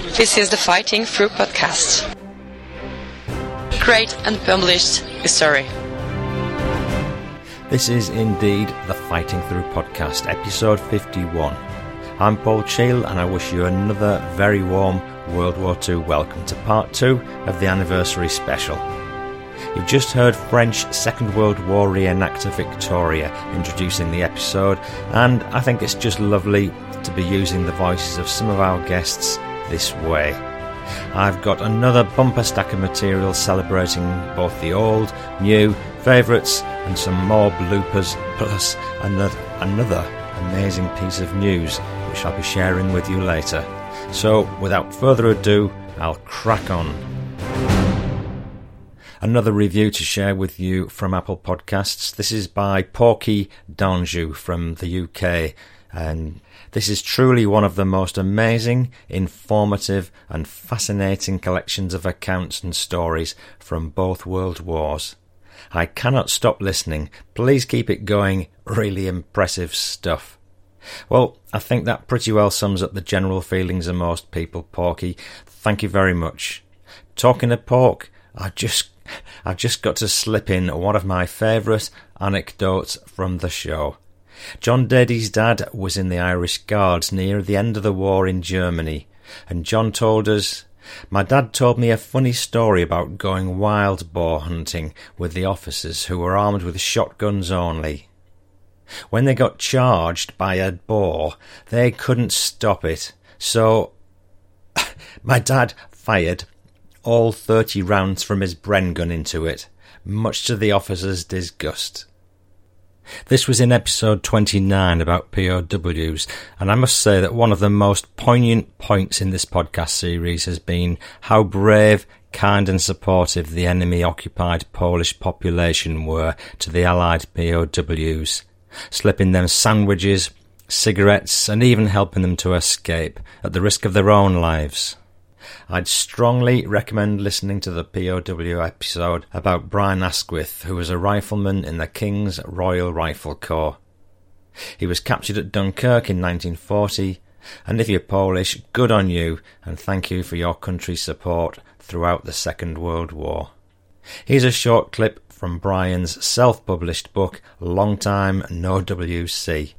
This is the Fighting Through podcast. Great and published story. This is indeed the Fighting Through podcast, episode 51. I'm Paul Cheall, and I wish you another very warm World War II welcome to part two of the anniversary special. You've just heard French Second World War reenactor Victoria introducing the episode, and I think it's just lovely to be using the voices of some of our guests this way. I've got another bumper stack of material celebrating both the old, new, favourites, and some more bloopers, plus another, another amazing piece of news which I'll be sharing with you later. So, without further ado, I'll crack on. Another review to share with you from Apple Podcasts. This is by Porky Danjou from the UK, and this is truly one of the most amazing, informative, and fascinating collections of accounts and stories from both world wars. I cannot stop listening. Please keep it going. Really impressive stuff. Well, I think that pretty well sums up the general feelings of most people, Porky. Thank you very much. Talking of pork, I just I've just got to slip in one of my favourite anecdotes from the show. John Dady's dad was in the Irish Guards near the end of the war in Germany, and John told us, My dad told me a funny story about going wild boar hunting with the officers who were armed with shotguns only. When they got charged by a boar, they couldn't stop it, so my dad fired all 30 rounds from his Bren gun into it, much to the officer's disgust. This was in episode 29 about POWs, and I must say that one of the most poignant points in this podcast series has been how brave, kind, and supportive the enemy occupied Polish population were to the Allied POWs, slipping them sandwiches, cigarettes, and even helping them to escape at the risk of their own lives. I'd strongly recommend listening to the POW episode about Brian Asquith, who was a rifleman in the King's Royal Rifle Corps. He was captured at Dunkirk in 1940, and if you're Polish, good on you, and thank you for your country's support throughout the Second World War. Here's a short clip from Brian's self published book, Long Time No WC.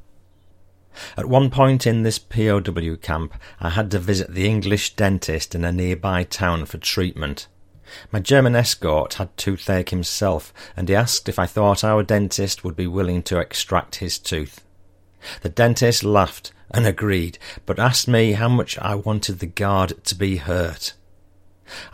At one point in this POW camp, I had to visit the English dentist in a nearby town for treatment. My German escort had toothache himself, and he asked if I thought our dentist would be willing to extract his tooth. The dentist laughed and agreed, but asked me how much I wanted the guard to be hurt.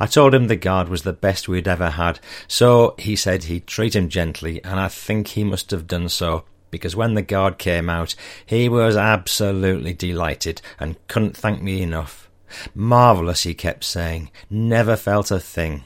I told him the guard was the best we'd ever had, so he said he'd treat him gently, and I think he must have done so, because when the guard came out, he was absolutely delighted and couldn't thank me enough. Marvellous, he kept saying. Never felt a thing.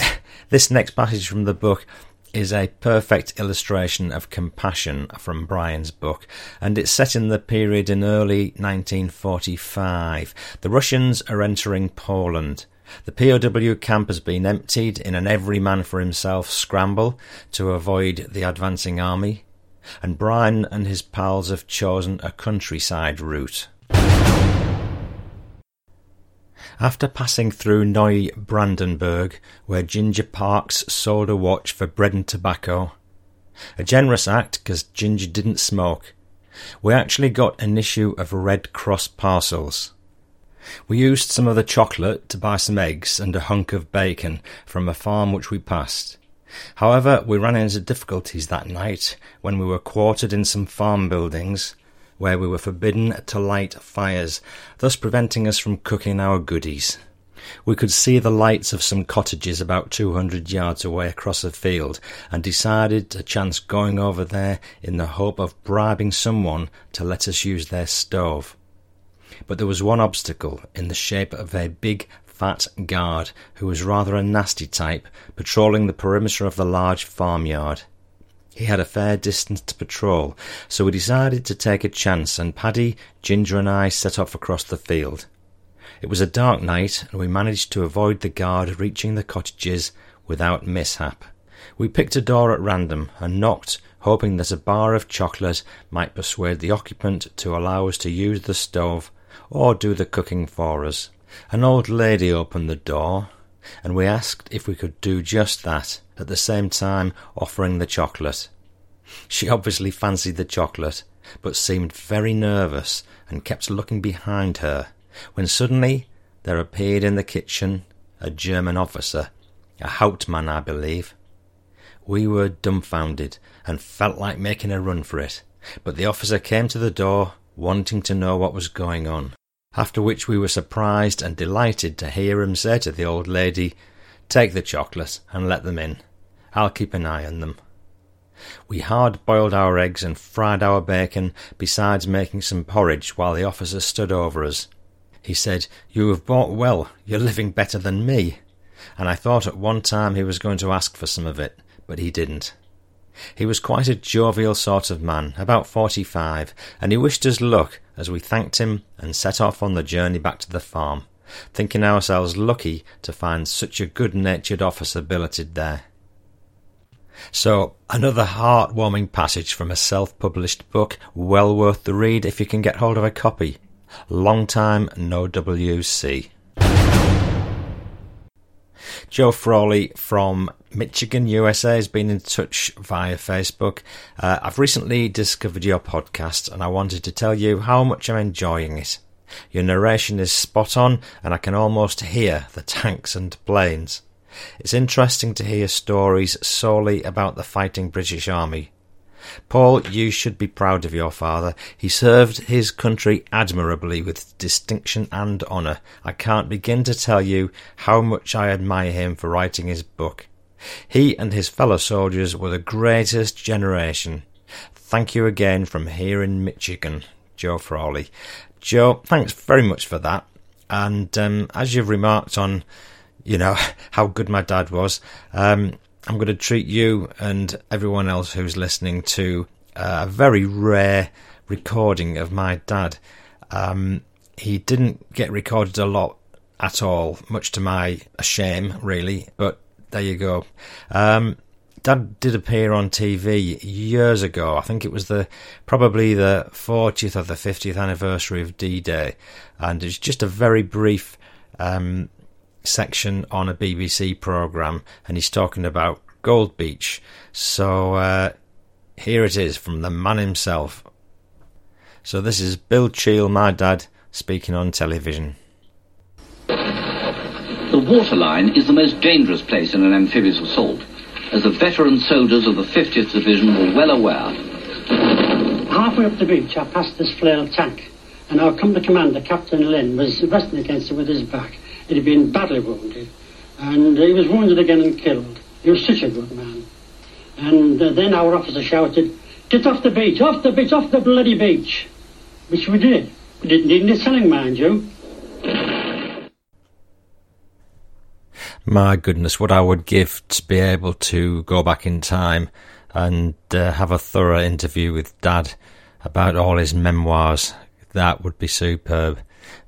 This next passage from the book is a perfect illustration of compassion from Brian's book, and it's set in the period in early 1945. The Russians are entering Poland. The POW camp has been emptied in an every man for himself scramble to avoid the advancing army, and Brian and his pals have chosen a countryside route. After passing through Neubrandenburg, where Ginger Parks sold a watch for bread and tobacco, a generous act because Ginger didn't smoke, we actually got an issue of Red Cross parcels. We used some of the chocolate to buy some eggs and a hunk of bacon from a farm which we passed. However, we ran into difficulties that night when we were quartered in some farm buildings where we were forbidden to light fires, thus preventing us from cooking our goodies. We could see the lights of some cottages about two hundred yards away across a field, and decided to chance going over there in the hope of bribing someone to let us use their stove. But there was one obstacle in the shape of a big, fat guard who was rather a nasty type, patrolling the perimeter of the large farmyard. He had a fair distance to patrol, so we decided to take a chance, and Paddy, Ginger, and I set off across the field. It was a dark night, and we managed to avoid the guard reaching the cottages without mishap. We picked a door at random and knocked, hoping that a bar of chocolate might persuade the occupant to allow us to use the stove or do the cooking for us. An old lady opened the door, and we asked if we could do just that, at the same time offering the chocolate. She obviously fancied the chocolate, but seemed very nervous and kept looking behind her, when suddenly there appeared in the kitchen a German officer, a Hauptmann, I believe. We were dumbfounded and felt like making a run for it, but the officer came to the door, wanting to know what was going on. After which we were surprised and delighted to hear him say to the old lady, Take the chocolate and let them in. I'll keep an eye on them. We hard boiled our eggs and fried our bacon, besides making some porridge while the officer stood over us. He said, You have bought well, you're living better than me. And I thought at one time he was going to ask for some of it, but he didn't. He was quite a jovial sort of man, about forty five, and he wished us luck as we thanked him and set off on the journey back to the farm, thinking ourselves lucky to find such a good natured officer billeted there. So, another heartwarming passage from a self published book, well worth the read if you can get hold of a copy. Long time no WC. Joe Frawley from Michigan, USA has been in touch via Facebook. Uh, I've recently discovered your podcast and I wanted to tell you how much I'm enjoying it. Your narration is spot on and I can almost hear the tanks and planes. It's interesting to hear stories solely about the fighting British Army. Paul, you should be proud of your father. He served his country admirably with distinction and honour. I can't begin to tell you how much I admire him for writing his book. He and his fellow soldiers were the greatest generation. Thank you again from here in Michigan, Joe Frawley. Joe, thanks very much for that. And um, as you've remarked on, you know, how good my dad was, um, I'm going to treat you and everyone else who's listening to a very rare recording of my dad. Um, he didn't get recorded a lot at all, much to my shame, really. But there you go. Um, Dad did appear on TV years ago. I think it was the probably the 40th or the 50th anniversary of D-Day, and it's just a very brief um, section on a BBC program, and he's talking about Gold Beach. So uh, here it is from the man himself. So this is Bill Cheall, my dad, speaking on television. The waterline is the most dangerous place in an amphibious assault, as the veteran soldiers of the 50th Division were well aware. Halfway up the beach, I passed this flail tank, and our company commander, Captain Lynn, was resting against it with his back. He had been badly wounded, and he was wounded again and killed. He was such a good man. And uh, then our officer shouted, Get off the beach, off the beach, off the bloody beach. Which we did. We didn't need any selling, mind you. My goodness, what I would give to be able to go back in time and uh, have a thorough interview with Dad about all his memoirs. That would be superb.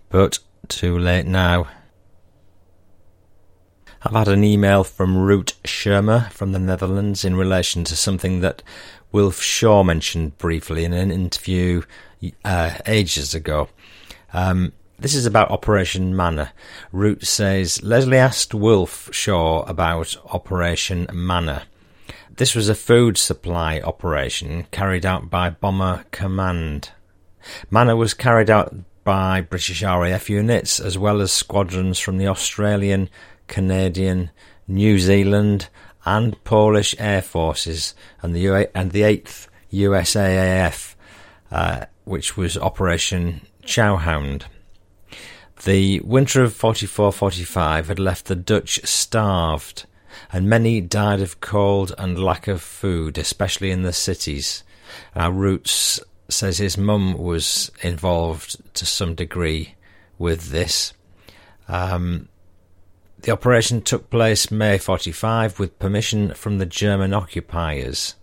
But too late now. I've had an email from Ruut Schermer from the Netherlands in relation to something that Wilf Shaw mentioned briefly in an interview uh, ages ago. Um, this is about Operation Manna. Ruut says Leslie asked Wilf Shaw about Operation Manna. This was a food supply operation carried out by Bomber Command. Manna was carried out by British RAF units as well as squadrons from the Australian, Canadian, New Zealand, and Polish air forces, and the U- and the Eighth USAAF, uh, which was Operation Chowhound. The winter of 44-45 had left the Dutch starved, and many died of cold and lack of food, especially in the cities. Our Ruut says his mum was involved to some degree with this. Um, the operation took place May 45 with permission from the German occupiers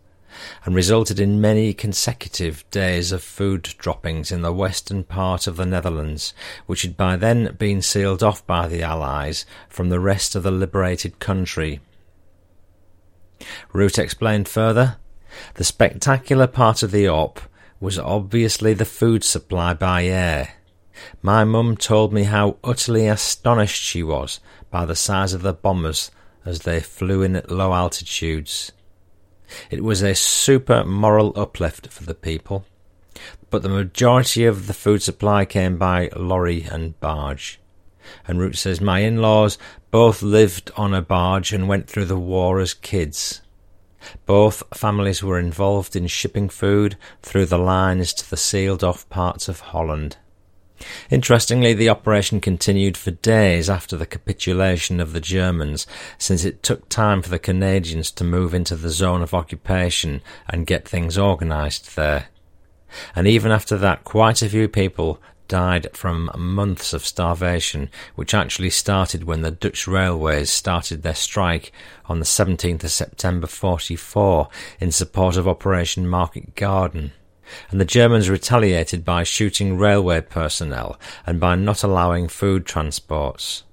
and resulted in many consecutive days of food droppings in the western part of the Netherlands, which had by then been sealed off by the Allies from the rest of the liberated country. Ruut explained further the spectacular part of the op was obviously the food supply by air. My mum told me how utterly astonished she was by the size of the bombers as they flew in at low altitudes. It was a super moral uplift for the people, but the majority of the food supply came by lorry and barge. And Ruut says, My in laws both lived on a barge and went through the war as kids. Both families were involved in shipping food through the lines to the sealed off parts of Holland. Interestingly, the operation continued for days after the capitulation of the Germans, since it took time for the Canadians to move into the zone of occupation and get things organised there. And even after that, quite a few people died from months of starvation, which actually started when the Dutch railways started their strike on the 17th of September 44 in support of Operation Market Garden. And the Germans retaliated by shooting railway personnel and by not allowing food transports.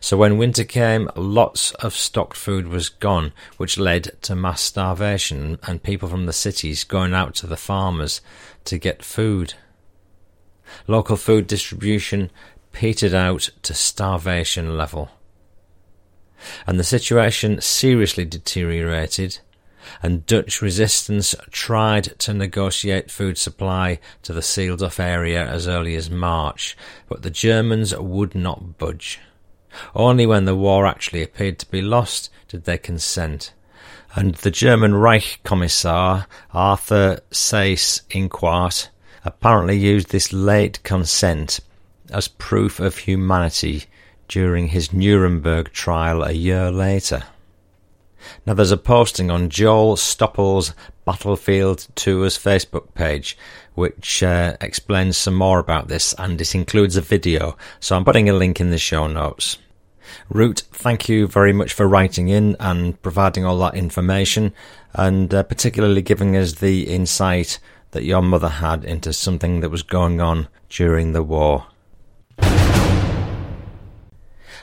So when winter came, lots of stocked food was gone, which led to mass starvation and people from the cities going out to the farmers to get food. Local food distribution petered out to starvation level. And the situation seriously deteriorated, and Dutch resistance tried to negotiate food supply to the sealed off area as early as March, but the Germans would not budge. Only when the war actually appeared to be lost did they consent. And the German Reich Commissar Arthur Seyss-Inquart apparently used this late consent as proof of humanity during his Nuremberg trial a year later. Now, there's a posting on Joel Stoppel's Battlefield Tours Facebook page which uh, explains some more about this and it includes a video, so I'm putting a link in the show notes. Ruut, thank you very much for writing in and providing all that information and uh, particularly giving us the insight that your mother had into something that was going on during the war.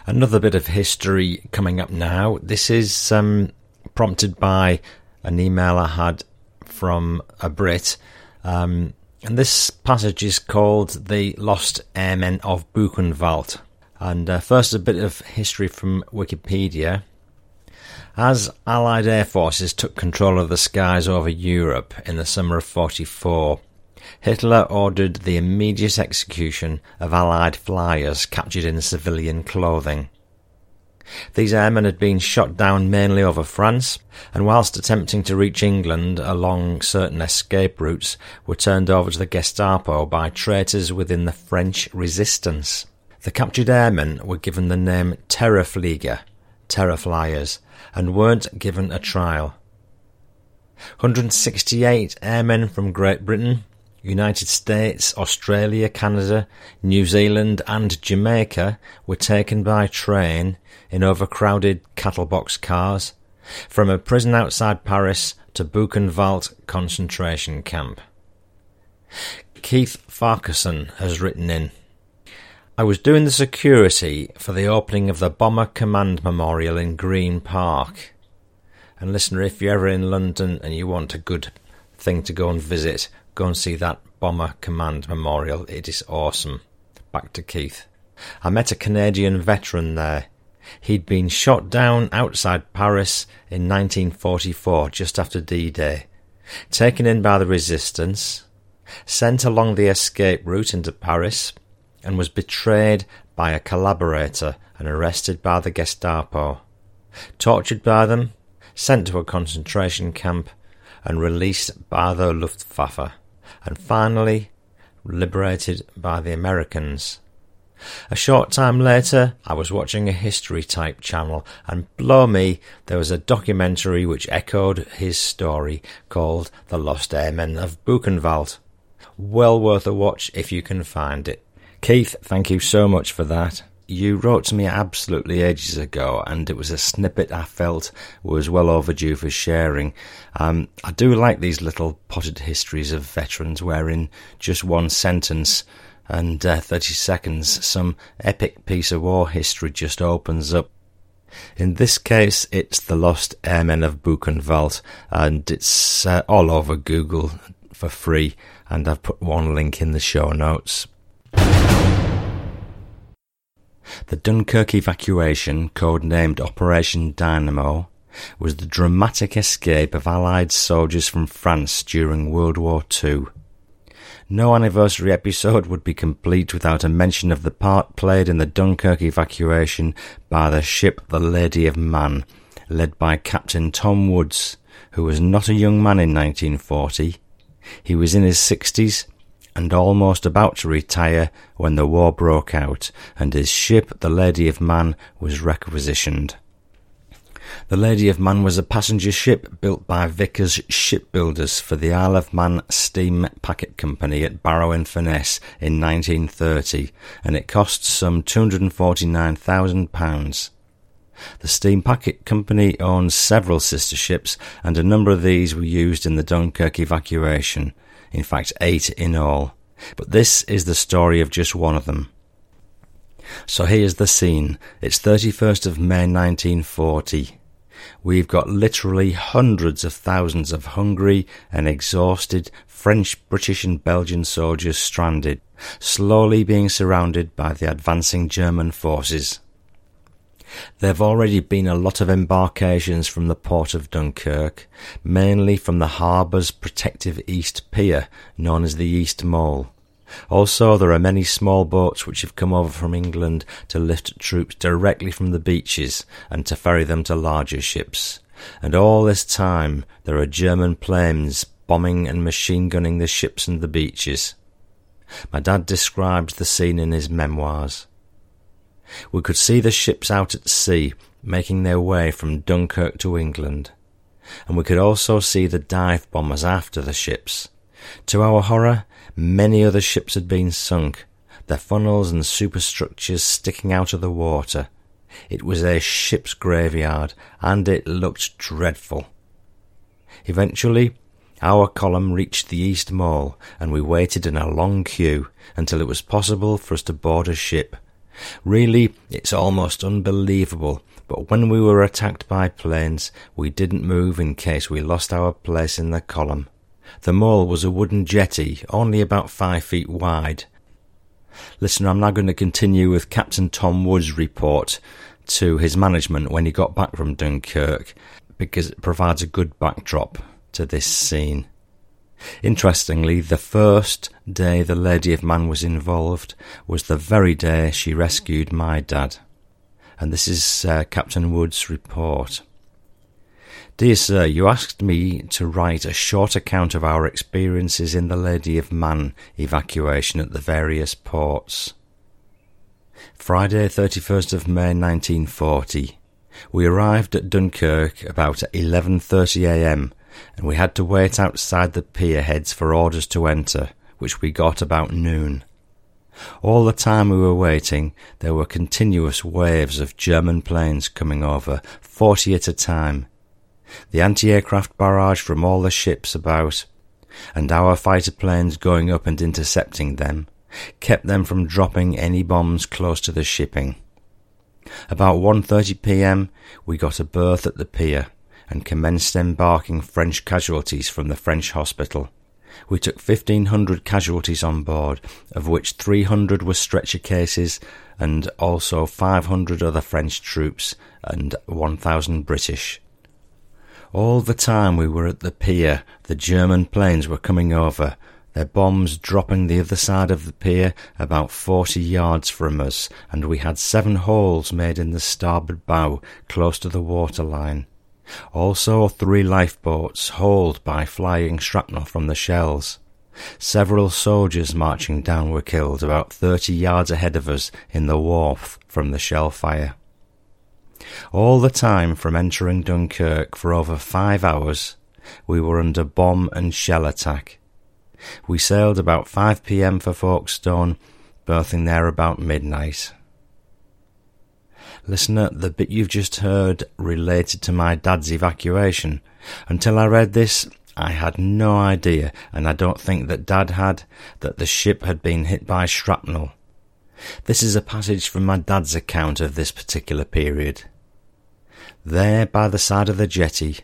Another bit of history coming up now. This is um, prompted by an email I had from a Brit. Um, and this passage is called The Lost Airmen of Buchenwald. And uh, first, a bit of history from Wikipedia. As Allied air forces took control of the skies over Europe in the summer of 44, Hitler ordered the immediate execution of Allied flyers captured in civilian clothing. These airmen had been shot down mainly over France, and whilst attempting to reach England along certain escape routes, were turned over to the Gestapo by traitors within the French resistance. The captured airmen were given the name Terrorflieger, Terror Flyers, and weren't given a trial. 168 airmen from Great Britain, United States, Australia, Canada, New Zealand, and Jamaica were taken by train in overcrowded cattle box cars from a prison outside Paris to Buchenwald concentration camp. Keith Farquharson has written in I was doing the security for the opening of the Bomber Command Memorial in Green Park. And listener, if you're ever in London and you want a good thing to go and visit, go and see that Bomber Command Memorial. It is awesome. Back to Keith. I met a Canadian veteran there. He'd been shot down outside Paris in 1944, just after D Day. Taken in by the resistance, sent along the escape route into Paris, and was betrayed by a collaborator and arrested by the Gestapo, tortured by them, sent to a concentration camp, and released by the Luftwaffe, and finally liberated by the Americans. A short time later, I was watching a history type channel, and blow me, there was a documentary which echoed his story called The Lost Airmen of Buchenwald. Well worth a watch if you can find it. Keith, thank you so much for that. You wrote to me absolutely ages ago, and it was a snippet I felt was well overdue for sharing. Um, I do like these little potted histories of veterans where, in just one sentence and uh, 30 seconds, some epic piece of war history just opens up. In this case, it's the Lost Airmen of Buchenwald, and it's uh, all over Google for free, and I've put one link in the show notes. The Dunkirk evacuation, codenamed Operation Dynamo, was the dramatic escape of Allied soldiers from France during World War II. No anniversary episode would be complete without a mention of the part played in the Dunkirk evacuation by the ship the Lady of Man, led by Captain Tom Woods, who was not a young man in 1940. He was in his sixties and almost about to retire when the war broke out and his ship, the Lady of Man, was requisitioned. The Lady of Man was a passenger ship built by Vickers Shipbuilders for the Isle of Man Steam Packet Company at Barrow-in-Furness in 1930, and it cost some £249,000. The Steam Packet Company owns several sister ships, and a number of these were used in the Dunkirk evacuation, in fact, eight in all. But this is the story of just one of them. So here's the scene. It's 31st of May 1940. We've got literally hundreds of thousands of hungry and exhausted French, British, and Belgian soldiers stranded, slowly being surrounded by the advancing German forces. There have already been a lot of embarkations from the port of Dunkirk, mainly from the harbour's protective east pier, known as the East Mole. Also, there are many small boats which have come over from England to lift troops directly from the beaches and to ferry them to larger ships. And all this time, there are German planes bombing and machine gunning the ships and the beaches. My dad describes the scene in his memoirs. We could see the ships out at sea making their way from Dunkirk to England, and we could also see the dive bombers after the ships. To our horror, many other ships had been sunk, their funnels and superstructures sticking out of the water. It was a ship's graveyard, and it looked dreadful. Eventually, our column reached the East Mole, and we waited in a long queue until it was possible for us to board a ship. Really, it's almost unbelievable, but when we were attacked by planes, we didn't move in case we lost our place in the column. The mole was a wooden jetty, only about five feet wide. Listener, I'm now going to continue with Captain Tom Wood's report to his management when he got back from Dunkirk, because it provides a good backdrop to this scene. Interestingly, the first day the Lady of Man was involved was the very day she rescued my dad. And this is uh, Captain Wood's report. Dear Sir, you asked me to write a short account of our experiences in the Lady of Man evacuation at the various ports. Friday, 31st of May 1940. We arrived at Dunkirk about 11:30 a.m and we had to wait outside the pier heads for orders to enter, which we got about noon. All the time we were waiting, there were continuous waves of German planes coming over, forty at a time. The anti-aircraft barrage from all the ships about, and our fighter planes going up and intercepting them, kept them from dropping any bombs close to the shipping. About 1.30 p.m. we got a berth at the pier and commenced embarking French casualties from the French hospital. We took 1,500 casualties on board, of which 300 were stretcher cases and also 500 other French troops and 1,000 British. All the time we were at the pier, the German planes were coming over, their bombs dropping the other side of the pier about 40 yards from us, and we had seven holes made in the starboard bow close to the waterline. Also three lifeboats hauled by flying shrapnel from the shells. Several soldiers marching down were killed about thirty yards ahead of us in the wharf from the shell fire. All the time from entering Dunkirk for over five hours, we were under bomb and shell attack. We sailed about 5 p.m. for Folkestone, berthing there about midnight. Listener, the bit you've just heard related to my dad's evacuation. Until I read this, I had no idea, and I don't think that Dad had, that the ship had been hit by shrapnel. This is a passage from my dad's account of this particular period. There, by the side of the jetty,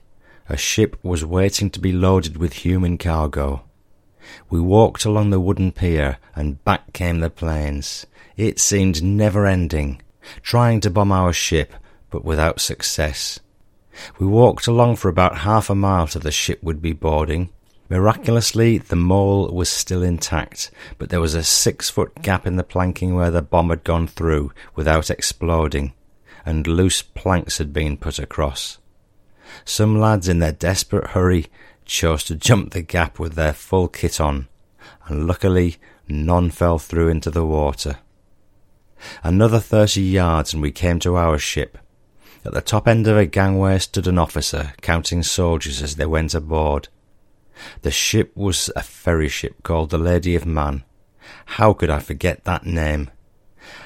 a ship was waiting to be loaded with human cargo. We walked along the wooden pier, and back came the planes. It seemed never ending trying to bomb our ship, but without success. We walked along for about half a mile to the ship would be boarding. Miraculously, the mole was still intact, but there was a six foot gap in the planking where the bomb had gone through without exploding, and loose planks had been put across. Some lads, in their desperate hurry, chose to jump the gap with their full kit on, and luckily none fell through into the water. Another thirty yards and we came to our ship. At the top end of a gangway stood an officer, counting soldiers as they went aboard. The ship was a ferry ship called the Lady of Man. How could I forget that name?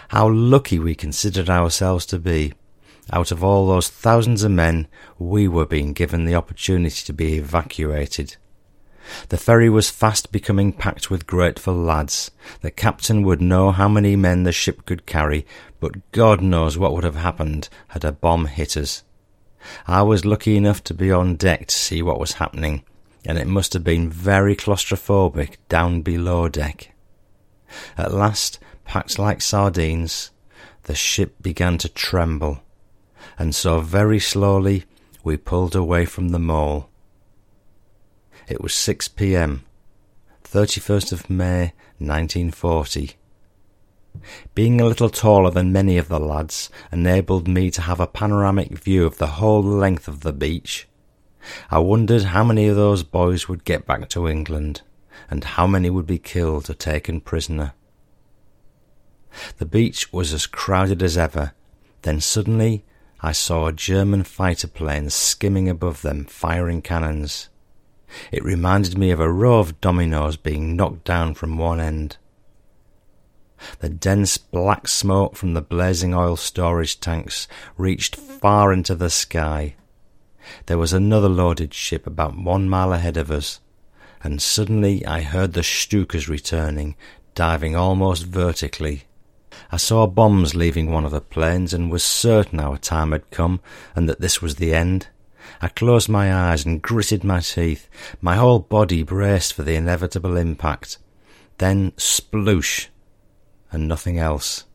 How lucky we considered ourselves to be. Out of all those thousands of men, we were being given the opportunity to be evacuated. The ferry was fast becoming packed with grateful lads. The captain would know how many men the ship could carry, but God knows what would have happened had a bomb hit us. I was lucky enough to be on deck to see what was happening, and it must have been very claustrophobic down below deck. At last, packed like sardines, the ship began to tremble, and so very slowly we pulled away from the mole. It was 6 p.m., 31st of May, 1940. Being a little taller than many of the lads enabled me to have a panoramic view of the whole length of the beach. I wondered how many of those boys would get back to England, and how many would be killed or taken prisoner. The beach was as crowded as ever. Then suddenly I saw a German fighter plane skimming above them, firing cannons. It reminded me of a row of dominoes being knocked down from one end. The dense black smoke from the blazing oil storage tanks reached far into the sky. There was another loaded ship about one mile ahead of us, and suddenly I heard the Stukas returning, diving almost vertically. I saw bombs leaving one of the planes and was certain our time had come and that this was the end. I closed my eyes and gritted my teeth. My whole body braced for the inevitable impact. Then sploosh, and nothing else.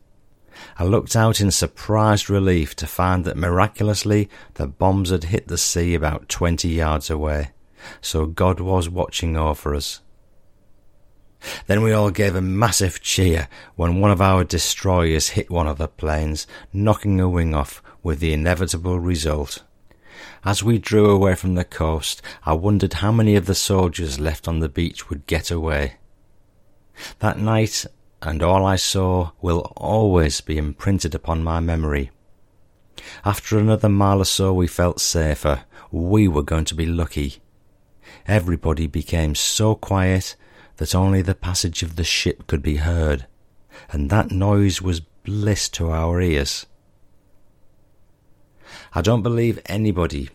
I looked out in surprised relief to find that miraculously the bombs had hit the sea about twenty yards away, so God was watching over us. Then we all gave a massive cheer when one of our destroyers hit one of the planes, knocking a wing off with the inevitable result. As we drew away from the coast, I wondered how many of the soldiers left on the beach would get away. That night, and all I saw, will always be imprinted upon my memory. After another mile or so, we felt safer. We were going to be lucky. Everybody became so quiet that only the passage of the ship could be heard, and that noise was bliss to our ears. I don't believe anybody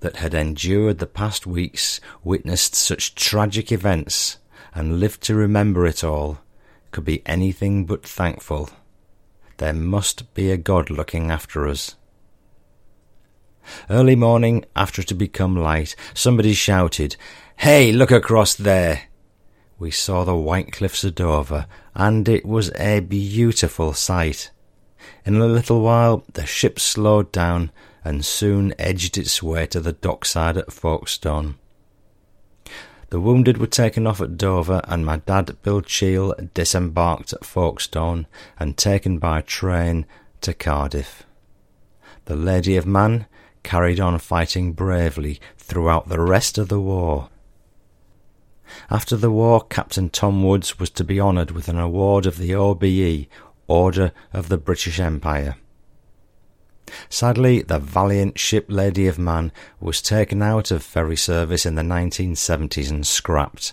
that had endured the past weeks, witnessed such tragic events, and lived to remember it all, could be anything but thankful. There must be a God looking after us. Early morning, after it had become light, somebody shouted, Hey, look across there! We saw the white cliffs of Dover, and it was a beautiful sight. In a little while, the ship slowed down and soon edged its way to the dockside at Folkestone. The wounded were taken off at Dover, and my dad, Bill Cheall, disembarked at Folkestone and taken by train to Cardiff. The Lady of Man carried on fighting bravely throughout the rest of the war. After the war, Captain Tom Woods was to be honoured with an award of the OBE, Order of the British Empire. Sadly, the valiant ship Lady of Man was taken out of ferry service in the 1970s and scrapped.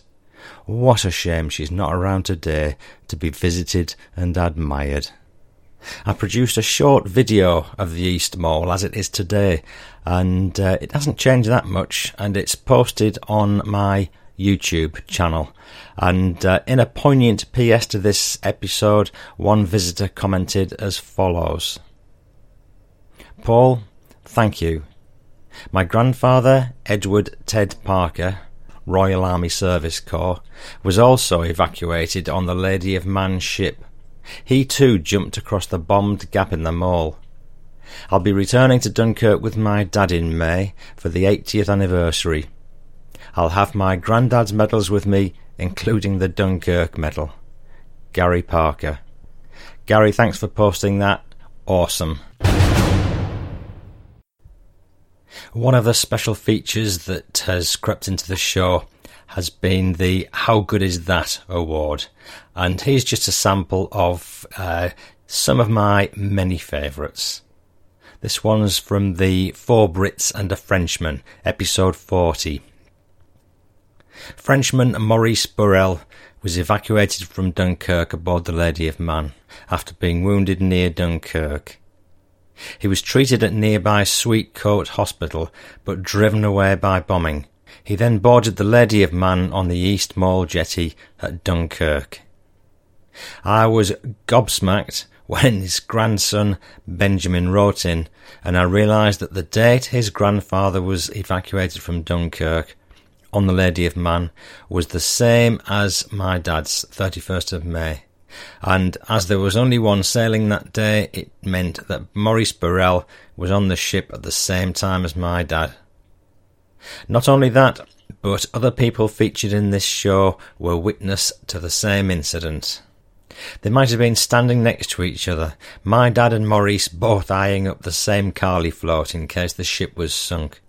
What a shame she's not around today to be visited and admired. I produced a short video of the East Mole as it is today, and uh, it hasn't changed that much, and it's posted on my YouTube channel. And uh, in a poignant PS to this episode, one visitor commented as follows. Paul, thank you. My grandfather, Edward Ted Parker, Royal Army Service Corps, was also evacuated on the Lady of Man ship. He too jumped across the bombed gap in the mole. I'll be returning to Dunkirk with my dad in May for the 80th anniversary. I'll have my granddad's medals with me, including the Dunkirk medal. Gary Parker. Gary, thanks for posting that. Awesome. One of the special features that has crept into the show has been the How Good Is That award. And here's just a sample of uh, some of my many favourites. This one's from the Four Brits and a Frenchman, episode 40. Frenchman Maurice Burrell was evacuated from Dunkirk aboard the Lady of Man after being wounded near Dunkirk. He was treated at nearby Zuydcoote Hospital but driven away by bombing. He then boarded the Lady of Man on the East Mole jetty at Dunkirk. I was gobsmacked when his grandson Benjamin wrote in, and I realised that the date his grandfather was evacuated from Dunkirk on the Lady of Man was the same as my dad's 31st of May. And as there was only one sailing that day, it meant that Maurice Burrell was on the ship at the same time as my dad. Not only that, but other people featured in this show were witness to the same incident. They might have been standing next to each other, my dad and Maurice both eyeing up the same Carley float in case the ship was sunk.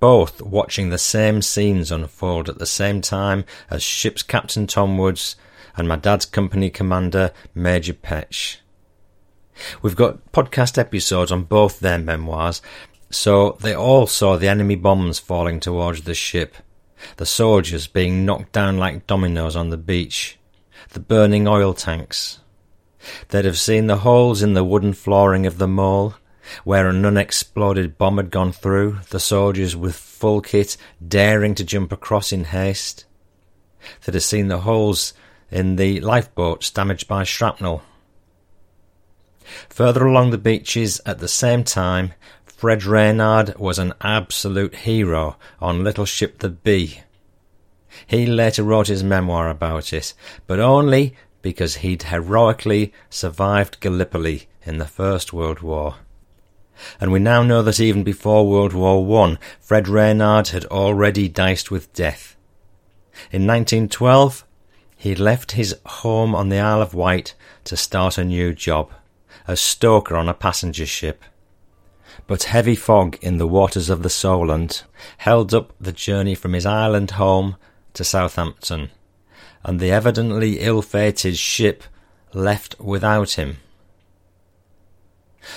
Both watching the same scenes unfold at the same time as ship's captain Tom Woods and my dad's company commander Major Petch. We've got podcast episodes on both their memoirs, so they all saw the enemy bombs falling towards the ship, the soldiers being knocked down like dominoes on the beach, the burning oil tanks. They'd have seen the holes in the wooden flooring of the mole, where an unexploded bomb had gone through, the soldiers with full kit daring to jump across in haste. They'd have seen the holes in the lifeboats damaged by shrapnel. Further along the beaches at the same time, Fred Reynard was an absolute hero on Little Ship the Bee. He later wrote his memoir about it, but only because he'd heroically survived Gallipoli in the First World War. And we now know that even before World War One, Fred Reynard had already diced with death. In 1912, he left his home on the Isle of Wight to start a new job, as stoker on a passenger ship. But heavy fog in the waters of the Solent held up the journey from his island home to Southampton, and the evidently ill-fated ship left without him.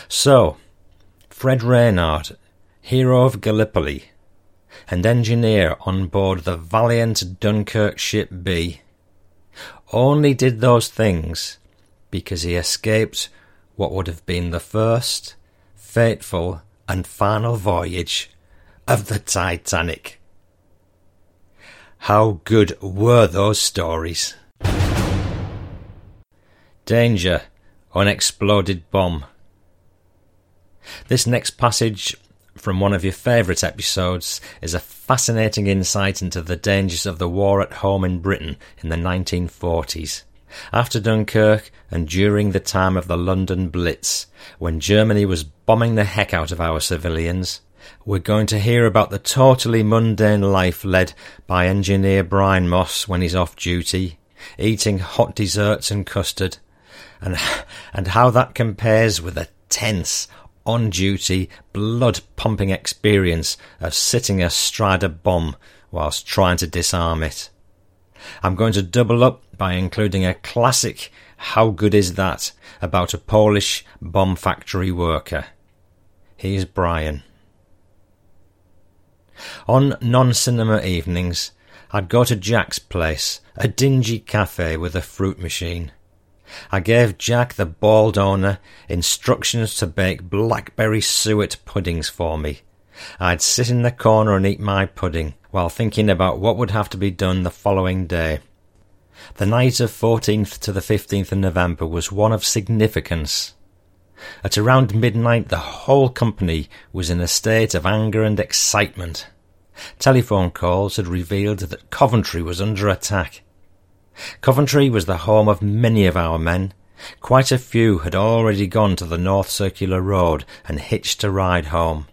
So, Fred Reynard, hero of Gallipoli, and engineer on board the valiant Dunkirk ship Bee, only did those things because he escaped what would have been the first, fateful, and final voyage of the Titanic. How good were those stories? Danger, unexploded bomb. This next passage from one of your favourite episodes is a fascinating insight into the dangers of the war at home in Britain in the 1940s. After Dunkirk and during the time of the London Blitz, when Germany was bombing the heck out of our civilians, we're going to hear about the totally mundane life led by engineer Brian Moss when he's off duty, eating hot desserts and custard, and, and how that compares with the tense, on duty, blood pumping experience of sitting astride a bomb whilst trying to disarm it. I'm going to double up by including a classic How Good Is That about a Polish bomb factory worker. Here's Brian. On non cinema evenings, I'd go to Jack's place, a dingy cafe with a fruit machine. I gave Jack, the bald owner, instructions to bake blackberry suet puddings for me. I'd sit in the corner and eat my pudding, while thinking about what would have to be done the following day. The night of 14th to the 15th of November was one of significance. At around midnight, the whole company was in a state of anger and excitement. Telephone calls had revealed that Coventry was under attack. Coventry was the home of many of our men, Quite a few had already gone to the North Circular Road and hitched a ride home,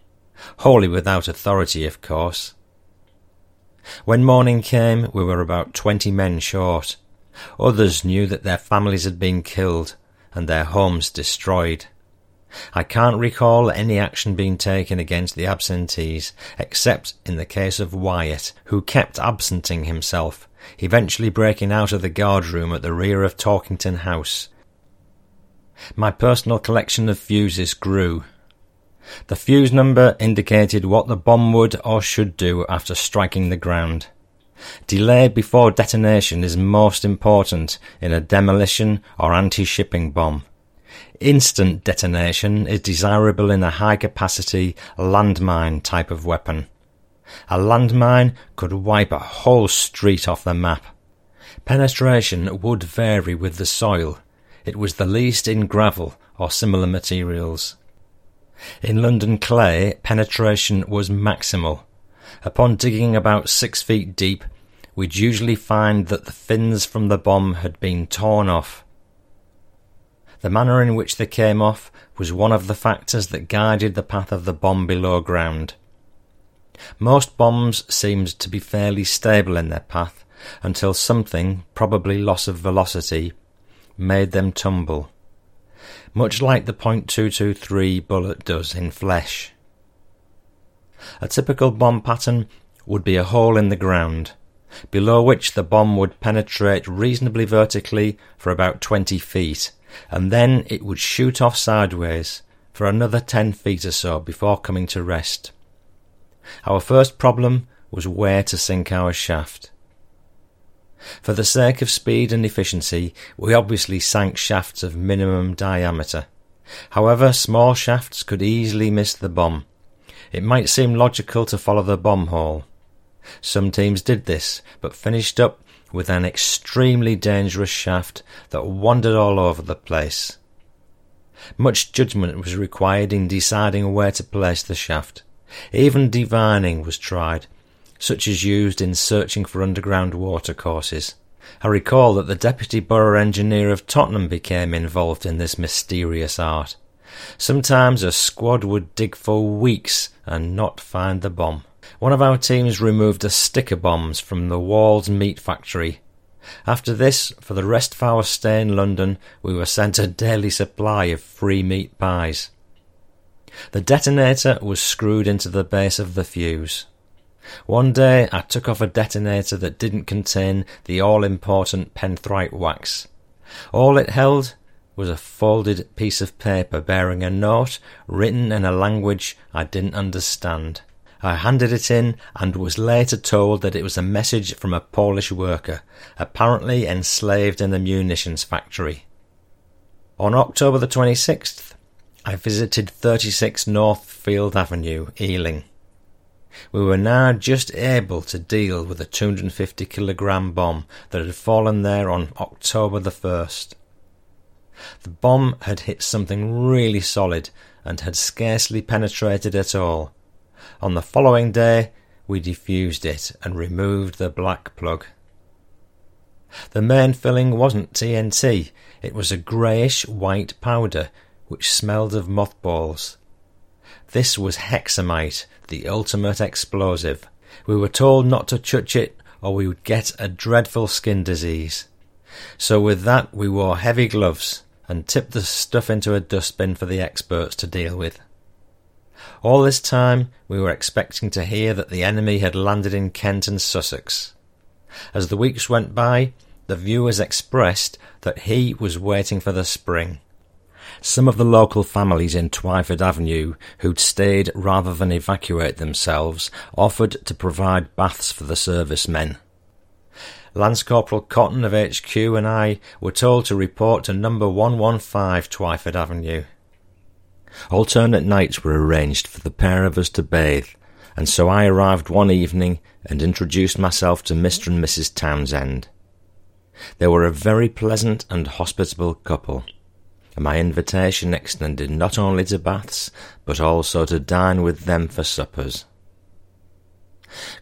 wholly without authority, of course. When morning came, we were about twenty men short. Others knew that their families had been killed and their homes destroyed. I can't recall any action being taken against the absentees, except in the case of Wyatt, who kept absenting himself, eventually breaking out of the guardroom at the rear of Torkington House. My personal collection of fuses grew. The fuse number indicated what the bomb would or should do after striking the ground. Delay before detonation is most important in a demolition or anti-shipping bomb. Instant detonation is desirable in a high capacity landmine type of weapon. A landmine could wipe a whole street off the map. Penetration would vary with the soil. It was the least in gravel or similar materials. In London clay, penetration was maximal. Upon digging about six feet deep, we'd usually find that the fins from the bomb had been torn off. The manner in which they came off was one of the factors that guided the path of the bomb below ground. Most bombs seemed to be fairly stable in their path until something, probably loss of velocity, made them tumble much like the .223 bullet does in flesh. A typical bomb pattern would be a hole in the ground, below which the bomb would penetrate reasonably vertically for about 20 feet, and then it would shoot off sideways for another 10 feet or so before coming to rest. Our first problem was where to sink our shaft. For the sake of speed and efficiency, we obviously sank shafts of minimum diameter. However, small shafts could easily miss the bomb. It might seem logical to follow the bomb hole. Some teams did this, but finished up with an extremely dangerous shaft that wandered all over the place. Much judgment was required in deciding where to place the shaft. Even divining was tried, such as used in searching for underground watercourses. I recall that the Deputy Borough Engineer of Tottenham became involved in this mysterious art. Sometimes a squad would dig for weeks and not find the bomb. One of our teams removed a sticker bombs from the Walls meat factory. After this, for the rest of our stay in London, we were sent a daily supply of free meat pies. The detonator was screwed into the base of the fuse. One day I took off a detonator that didn't contain the all important penthrite wax. All it held was a folded piece of paper bearing a note written in a language I didn't understand. I handed it in and was later told that it was a message from a Polish worker, apparently enslaved in a munitions factory. On October the 26th, I visited 36 Northfield Avenue, Ealing. We were now just able to deal with a 250 kilogram bomb that had fallen there on October the 1st. The bomb had hit something really solid and had scarcely penetrated at all. On the following day, we defused it and removed the black plug. The main filling wasn't TNT, it was a greyish white powder which smelled of mothballs. This was hexamite, the ultimate explosive. We were told not to touch it or we would get a dreadful skin disease. So with that we wore heavy gloves and tipped the stuff into a dustbin for the experts to deal with. All this time we were expecting to hear that the enemy had landed in Kent and Sussex. As the weeks went by, the viewers expressed that he was waiting for the spring. Some of the local families in Twyford Avenue, who'd stayed rather than evacuate themselves, offered to provide baths for the servicemen. Lance Corporal Cotton of HQ and I were told to report to number 115 Twyford Avenue. Alternate nights were arranged for the pair of us to bathe, and so I arrived one evening and introduced myself to Mr. and Mrs. Townsend. They were a very pleasant and hospitable couple my invitation extended not only to baths, but also to dine with them for suppers.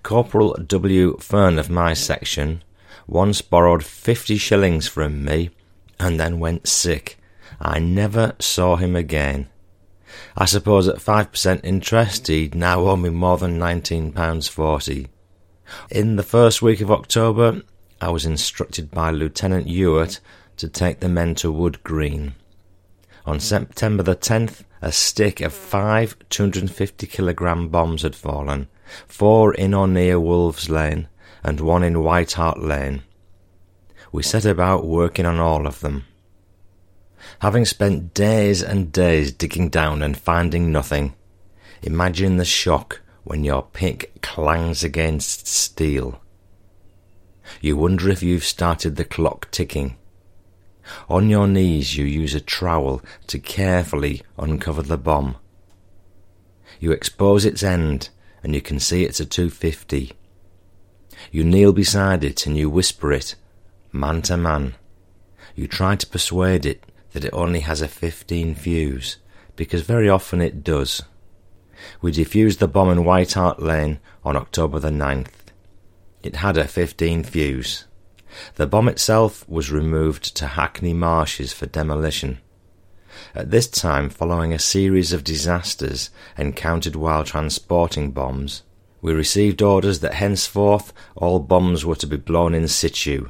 Corporal W. Fern of my section once borrowed fifty shillings from me, and then went sick I never saw him again. I suppose at 5% interest he'd now owe me more than £19.40. In the first week of October, I was instructed by Lieutenant Ewart to take the men to Wood Green. On September the 10th, a stick of five 250 kilogram bombs had fallen, four in or near Wolves Lane and one in White Hart Lane. We set about working on all of them. Having spent days and days digging down and finding nothing, imagine the shock when your pick clangs against steel. You wonder if you've started the clock ticking. On your knees, you use a trowel to carefully uncover the bomb. You expose its end, and you can see it's a 250. You kneel beside it and you whisper it, man to man. You try to persuade it that it only has a 15 fuse, because very often it does. We defused the bomb in White Hart Lane on October the 9th. It had a 15 fuse. The bomb itself was removed to Hackney Marshes for demolition. At this time, following a series of disasters encountered while transporting bombs, we received orders that henceforth all bombs were to be blown in situ.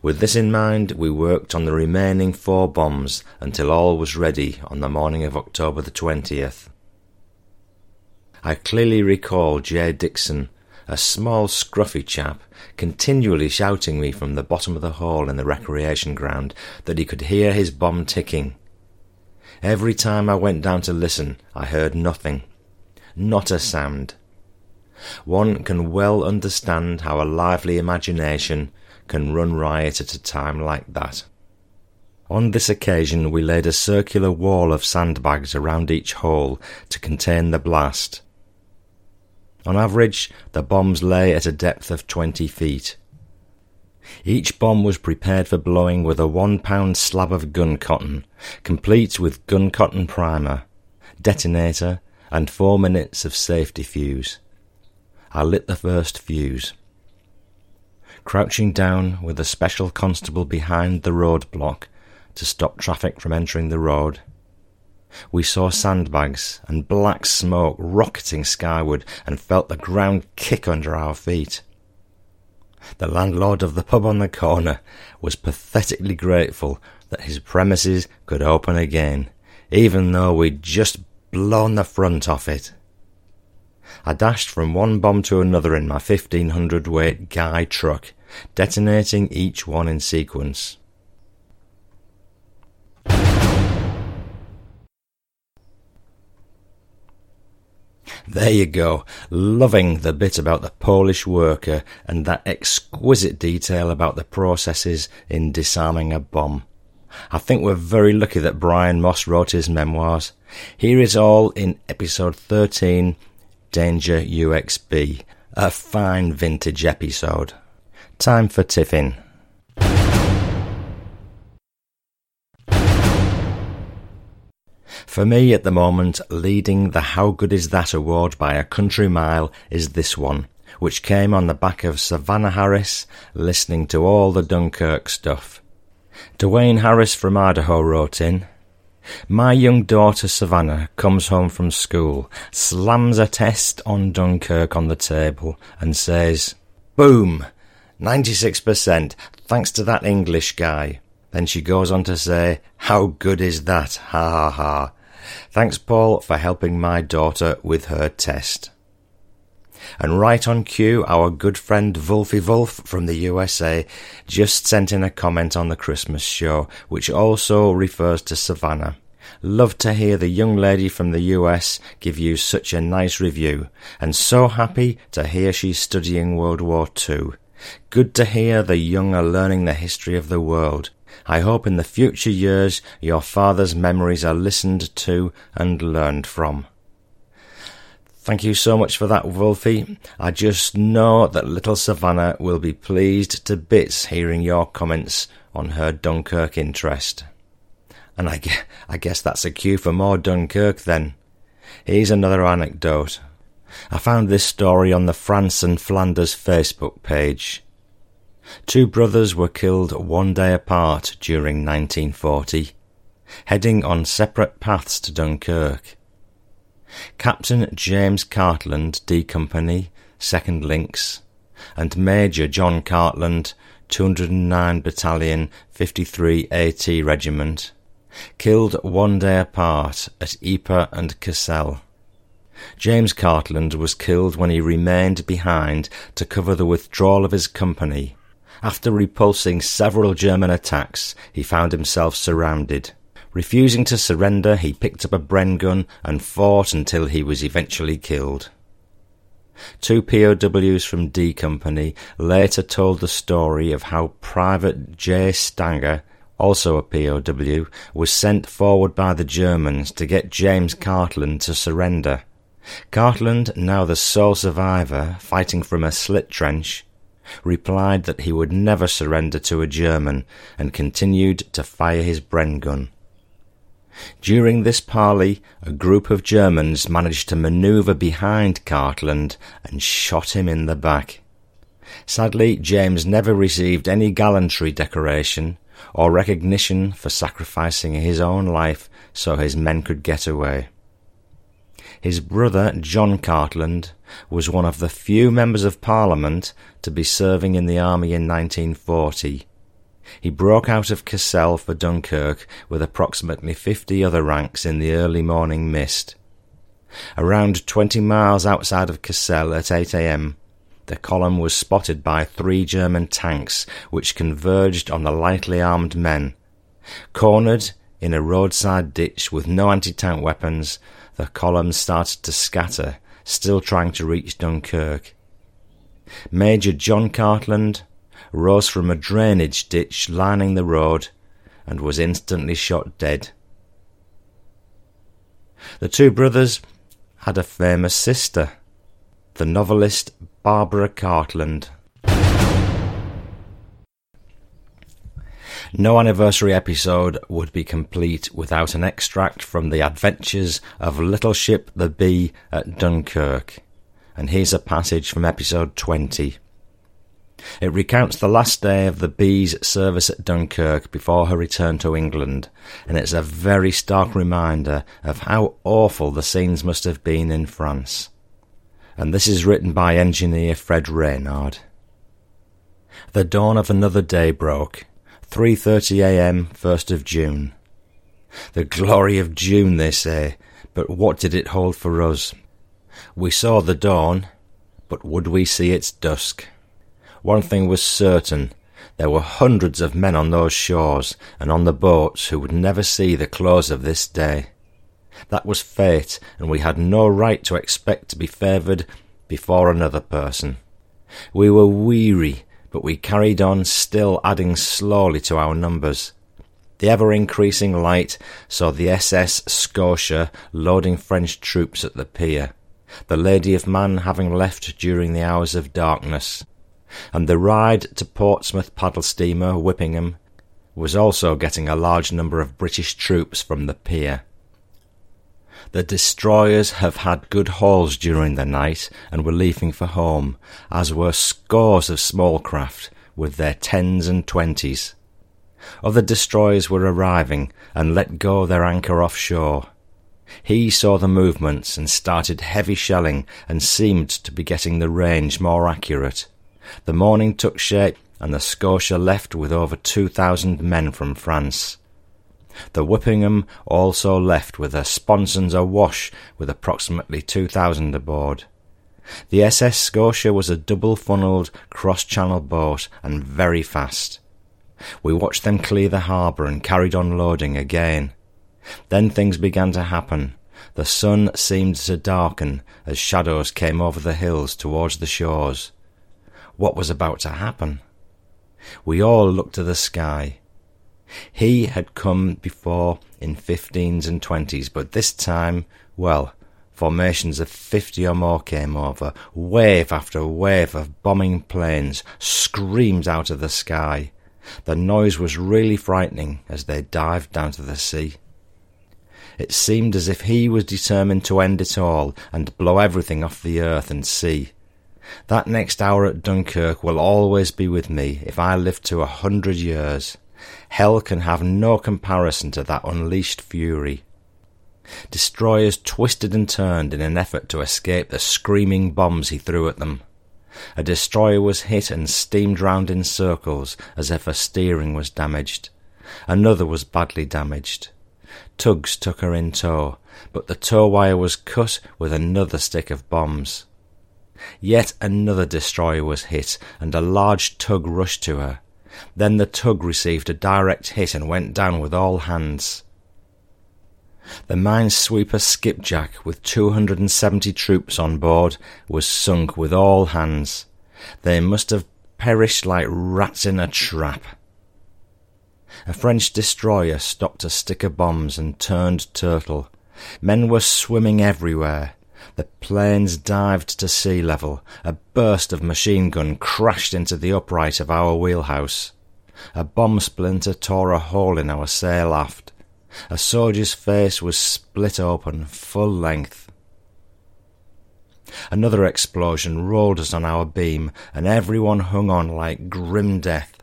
With this in mind, we worked on the remaining four bombs until all was ready on the morning of October the 20th. I clearly recall J. Dixon, a small scruffy chap, continually shouting me from the bottom of the hall in the recreation ground that he could hear his bomb ticking. Every time I went down to listen, I heard nothing. Not a sound. One can well understand how a lively imagination can run riot at a time like that. On this occasion, we laid a circular wall of sandbags around each hole to contain the blast. On average, the bombs lay at a depth of twenty feet. Each bomb was prepared for blowing with a one pound slab of gun cotton, complete with gun cotton primer, detonator, and four minutes of safety fuse. I lit the first fuse. Crouching down with a special constable behind the roadblock to stop traffic from entering the road, we saw sandbags and black smoke rocketing skyward and felt the ground kick under our feet. The landlord of the pub on the corner was pathetically grateful that his premises could open again, even though we'd just blown the front off it. I dashed from one bomb to another in my 1500 weight Guy truck, detonating each one in sequence. There you go, loving the bit about the Polish worker and that exquisite detail about the processes in disarming a bomb. I think we're very lucky that Brian Moss wrote his memoirs. Here is all in episode 13 Danger UXB, a fine vintage episode. Time for tiffin. For me at the moment, leading the How Good Is That award by a country mile is this one, which came on the back of Savannah Harris listening to all the Dunkirk stuff. Dwayne Harris from Idaho wrote in, my young daughter Savannah comes home from school, slams a test on Dunkirk on the table, and says, Boom! 96%, thanks to that English guy. Then she goes on to say, How good is that? Ha ha ha. Thanks, Paul, for helping my daughter with her test. And right on cue, our good friend Wolfie Wolf from the USA just sent in a comment on the Christmas show, which also refers to Savannah. Love to hear the young lady from the US give you such a nice review, and so happy to hear she's studying World War II. Good to hear the young are learning the history of the world. I hope in the future years your father's memories are listened to and learned from. Thank you so much for that, Wolfie. I just know that little Savannah will be pleased to bits hearing your comments on her Dunkirk interest. And I, I guess that's a cue for more Dunkirk then. Here's another anecdote. I found this story on the France and Flanders Facebook page. Two brothers were killed one day apart during 1940. heading on separate paths to Dunkirk. Captain James Cartland, D Company, 2nd Lincs, and Major John Cartland, 209 Battalion, 53 AT Regiment, killed one day apart at Ypres and Cassel. James Cartland was killed when he remained behind to cover the withdrawal of his company. After repulsing several German attacks, he found himself surrounded. Refusing to surrender, he picked up a Bren gun and fought until he was eventually killed. Two POWs from D Company later told the story of how Private J. Stanger, also a POW, was sent forward by the Germans to get James Cartland to surrender. Cartland, now the sole survivor, fighting from a slit trench, replied that he would never surrender to a German and continued to fire his Bren gun. During this parley, a group of Germans managed to manoeuvre behind Cartland and shot him in the back. Sadly, James never received any gallantry decoration or recognition for sacrificing his own life so his men could get away. His brother, John Cartland, was one of the few members of Parliament to be serving in the army in 1940 he broke out of Cassel for Dunkirk with approximately fifty other ranks in the early morning mist. Around twenty miles outside of Cassel at 8 a.m., the column was spotted by three German tanks which converged on the lightly armed men. Cornered in a roadside ditch with no anti-tank weapons, the column started to scatter, still trying to reach Dunkirk. Major John Cartland, rose from a drainage ditch lining the road and was instantly shot dead. The two brothers had a famous sister, the novelist Barbara Cartland. No anniversary episode would be complete without an extract from the adventures of Little Ship the Bee at Dunkirk. And here's a passage from episode 20. It recounts the last day of the Bee's service at Dunkirk before her return to England, and it's a very stark reminder of how awful the scenes must have been in France. And this is written by engineer Fred Reynard. The dawn of another day broke, 3:30 a.m., 1st of June. The glory of June, they say, but what did it hold for us? We saw the dawn, but would we see its dusk? One thing was certain. There were hundreds of men on those shores and on the boats who would never see the close of this day. That was fate, and we had no right to expect to be favoured before another person. We were weary, but we carried on, still adding slowly to our numbers. The ever increasing light saw the SS Scotia loading French troops at the pier, the Lady of Man having left during the hours of darkness and the Ryde to Portsmouth paddle steamer Whippingham was also getting a large number of British troops from the pier. The destroyers have had good hauls during the night and were leaving for home, as were scores of small craft with their tens and twenties. Other destroyers were arriving and let go their anchor offshore. He saw the movements and started heavy shelling and seemed to be getting the range more accurate. The morning took shape, and the Scotia left with over two thousand men from France. The Whippingham also left with her sponsons awash with approximately two thousand aboard. The SS Scotia was a double-funnelled cross-channel boat and very fast. We watched them clear the harbour and carried on loading again. Then things began to happen. The sun seemed to darken as shadows came over the hills towards the shores what was about to happen. We all looked to the sky. He had come before in fifteens and twenties, but this time, well, formations of fifty or more came over, wave after wave of bombing planes, screams out of the sky. The noise was really frightening as they dived down to the sea. It seemed as if he was determined to end it all and blow everything off the earth and sea. That next hour at Dunkirk will always be with me if I live to a hundred years. Hell can have no comparison to that unleashed fury. Destroyers twisted and turned in an effort to escape the screaming bombs he threw at them. A destroyer was hit and steamed round in circles as if her steering was damaged. Another was badly damaged. Tugs took her in tow, but the tow wire was cut with another stick of bombs. Yet another destroyer was hit, and a large tug rushed to her. Then the tug received a direct hit and went down with all hands. The minesweeper Skipjack, with 270 troops on board, was sunk with all hands. They must have perished like rats in a trap. A French destroyer stopped a stick of bombs and turned turtle. Men were swimming everywhere. The planes dived to sea level. A burst of machine gun crashed into the upright of our wheelhouse. A bomb splinter tore a hole in our sail aft. A soldier's face was split open full length. Another explosion rolled us on our beam, and everyone hung on like grim death.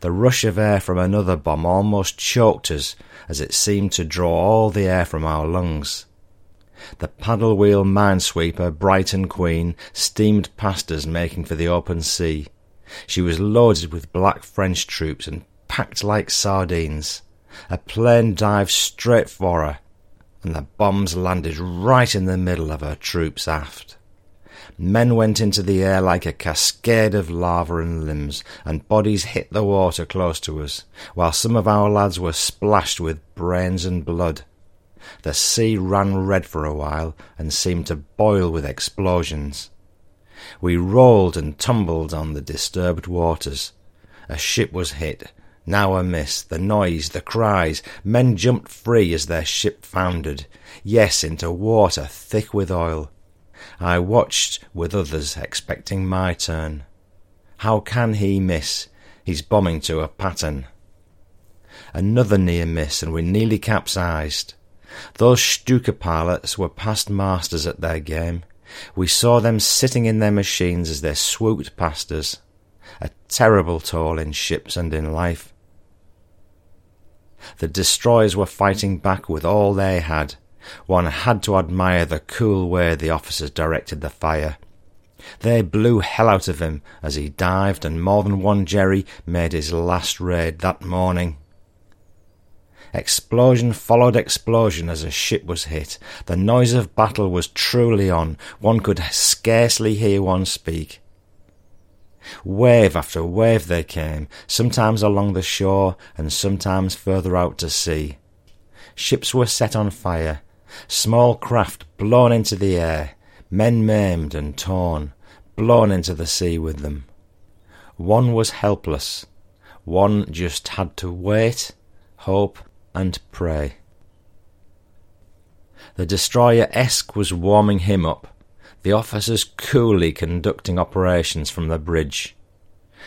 The rush of air from another bomb almost choked us, as it seemed to draw all the air from our lungs. The paddle wheel minesweeper Brighton Queen steamed past us, making for the open sea. She was loaded with black French troops and packed like sardines. A plane dived straight for her, and the bombs landed right in the middle of her troops aft. Men went into the air like a cascade of lava and limbs, and bodies hit the water close to us, while some of our lads were splashed with brains and blood. The sea ran red for a while and seemed to boil with explosions. We rolled and tumbled on the disturbed waters. A ship was hit, now a miss, the noise, the cries, men jumped free as their ship foundered, yes, into water thick with oil. I watched with others, expecting my turn. How can he miss? He's bombing to a pattern. Another near miss, and we nearly capsized. Those Stuka pilots were past masters at their game. We saw them sitting in their machines as they swooped past us. A terrible toll in ships and in life. The destroyers were fighting back with all they had. One had to admire the cool way the officers directed the fire. They blew hell out of him as he dived, and more than one Jerry made his last raid that morning. Explosion followed explosion as a ship was hit. The noise of battle was truly on. One could scarcely hear one speak. Wave after wave they came, sometimes along the shore and sometimes further out to sea. Ships were set on fire, small craft blown into the air, men maimed and torn, blown into the sea with them. One was helpless. One just had to wait, hope, and pray. The destroyer Esk was warming him up the officers coolly conducting operations from the bridge.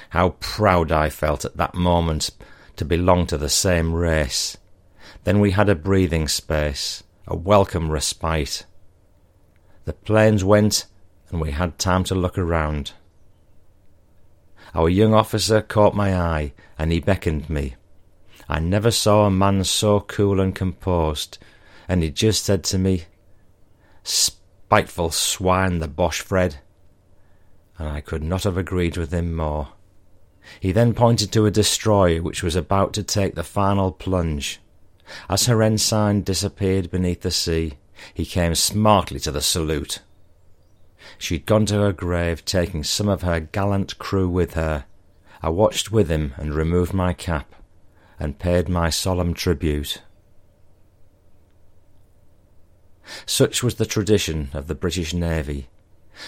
How proud I felt at that moment to belong to the same race. Then we had a breathing space, a welcome respite. The planes went, and we had time to look around. Our young officer caught my eye, and he beckoned me. I never saw a man so cool and composed, and he just said to me, Spiteful swine, the Boche Fred! And I could not have agreed with him more. He then pointed to a destroyer which was about to take the final plunge. As her ensign disappeared beneath the sea, he came smartly to the salute. She'd gone to her grave, taking some of her gallant crew with her. I watched with him and removed my cap, and paid my solemn tribute. Such was the tradition of the British Navy.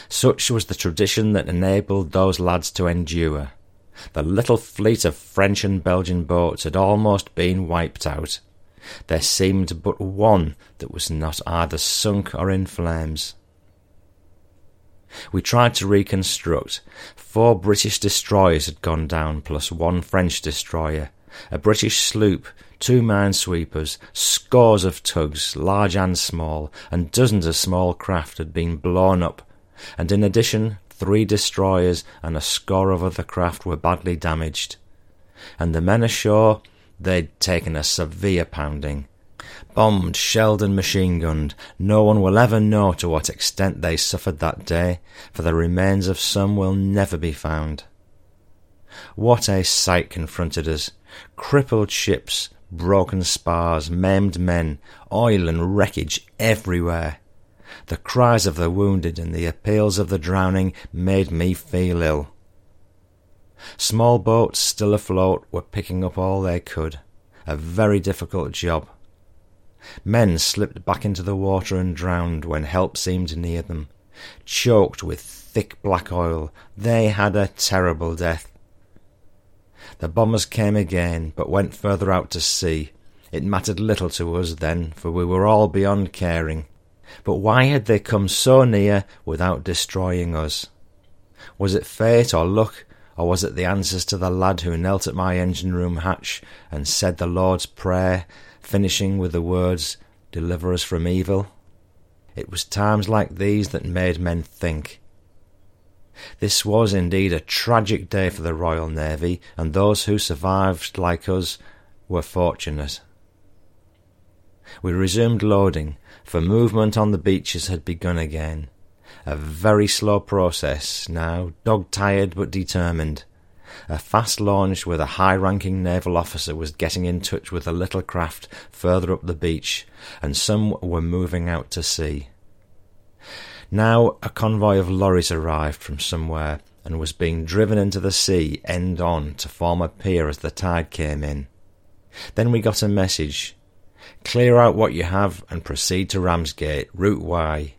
Such was the tradition that enabled those lads to endure. The little fleet of French and Belgian boats had almost been wiped out. There seemed but one that was not either sunk or in flames. We tried to reconstruct. Four British destroyers had gone down, plus one French destroyer. A British sloop two mine sweepers, scores of tugs, large and small, and dozens of small craft had been blown up, and in addition three destroyers and a score of other craft were badly damaged. And the men ashore they'd taken a severe pounding. Bombed, shelled, and machine gunned, no one will ever know to what extent they suffered that day, for the remains of some will never be found. What a sight confronted us! Crippled ships, broken spars, maimed men, oil and wreckage everywhere. The cries of the wounded and the appeals of the drowning made me feel ill. Small boats still afloat were picking up all they could, a very difficult job. Men slipped back into the water and drowned when help seemed near them. Choked with thick black oil, they had a terrible death. The bombers came again, but went further out to sea. It mattered little to us then, for we were all beyond caring. But why had they come so near without destroying us? Was it fate or luck, or was it the answers to the lad who knelt at my engine room hatch and said the Lord's Prayer, finishing with the words, Deliver us from evil? It was times like these that made men think. This was indeed a tragic day for the Royal Navy, and those who survived, like us, were fortunate. We resumed loading, for movement on the beaches had begun again. A very slow process now, dog tired but determined. A fast launch with a high ranking naval officer was getting in touch with a little craft further up the beach, and some were moving out to sea. Now a convoy of lorries arrived from somewhere and was being driven into the sea end on to form a pier as the tide came in. Then we got a message. Clear out what you have and proceed to Ramsgate, Route Y.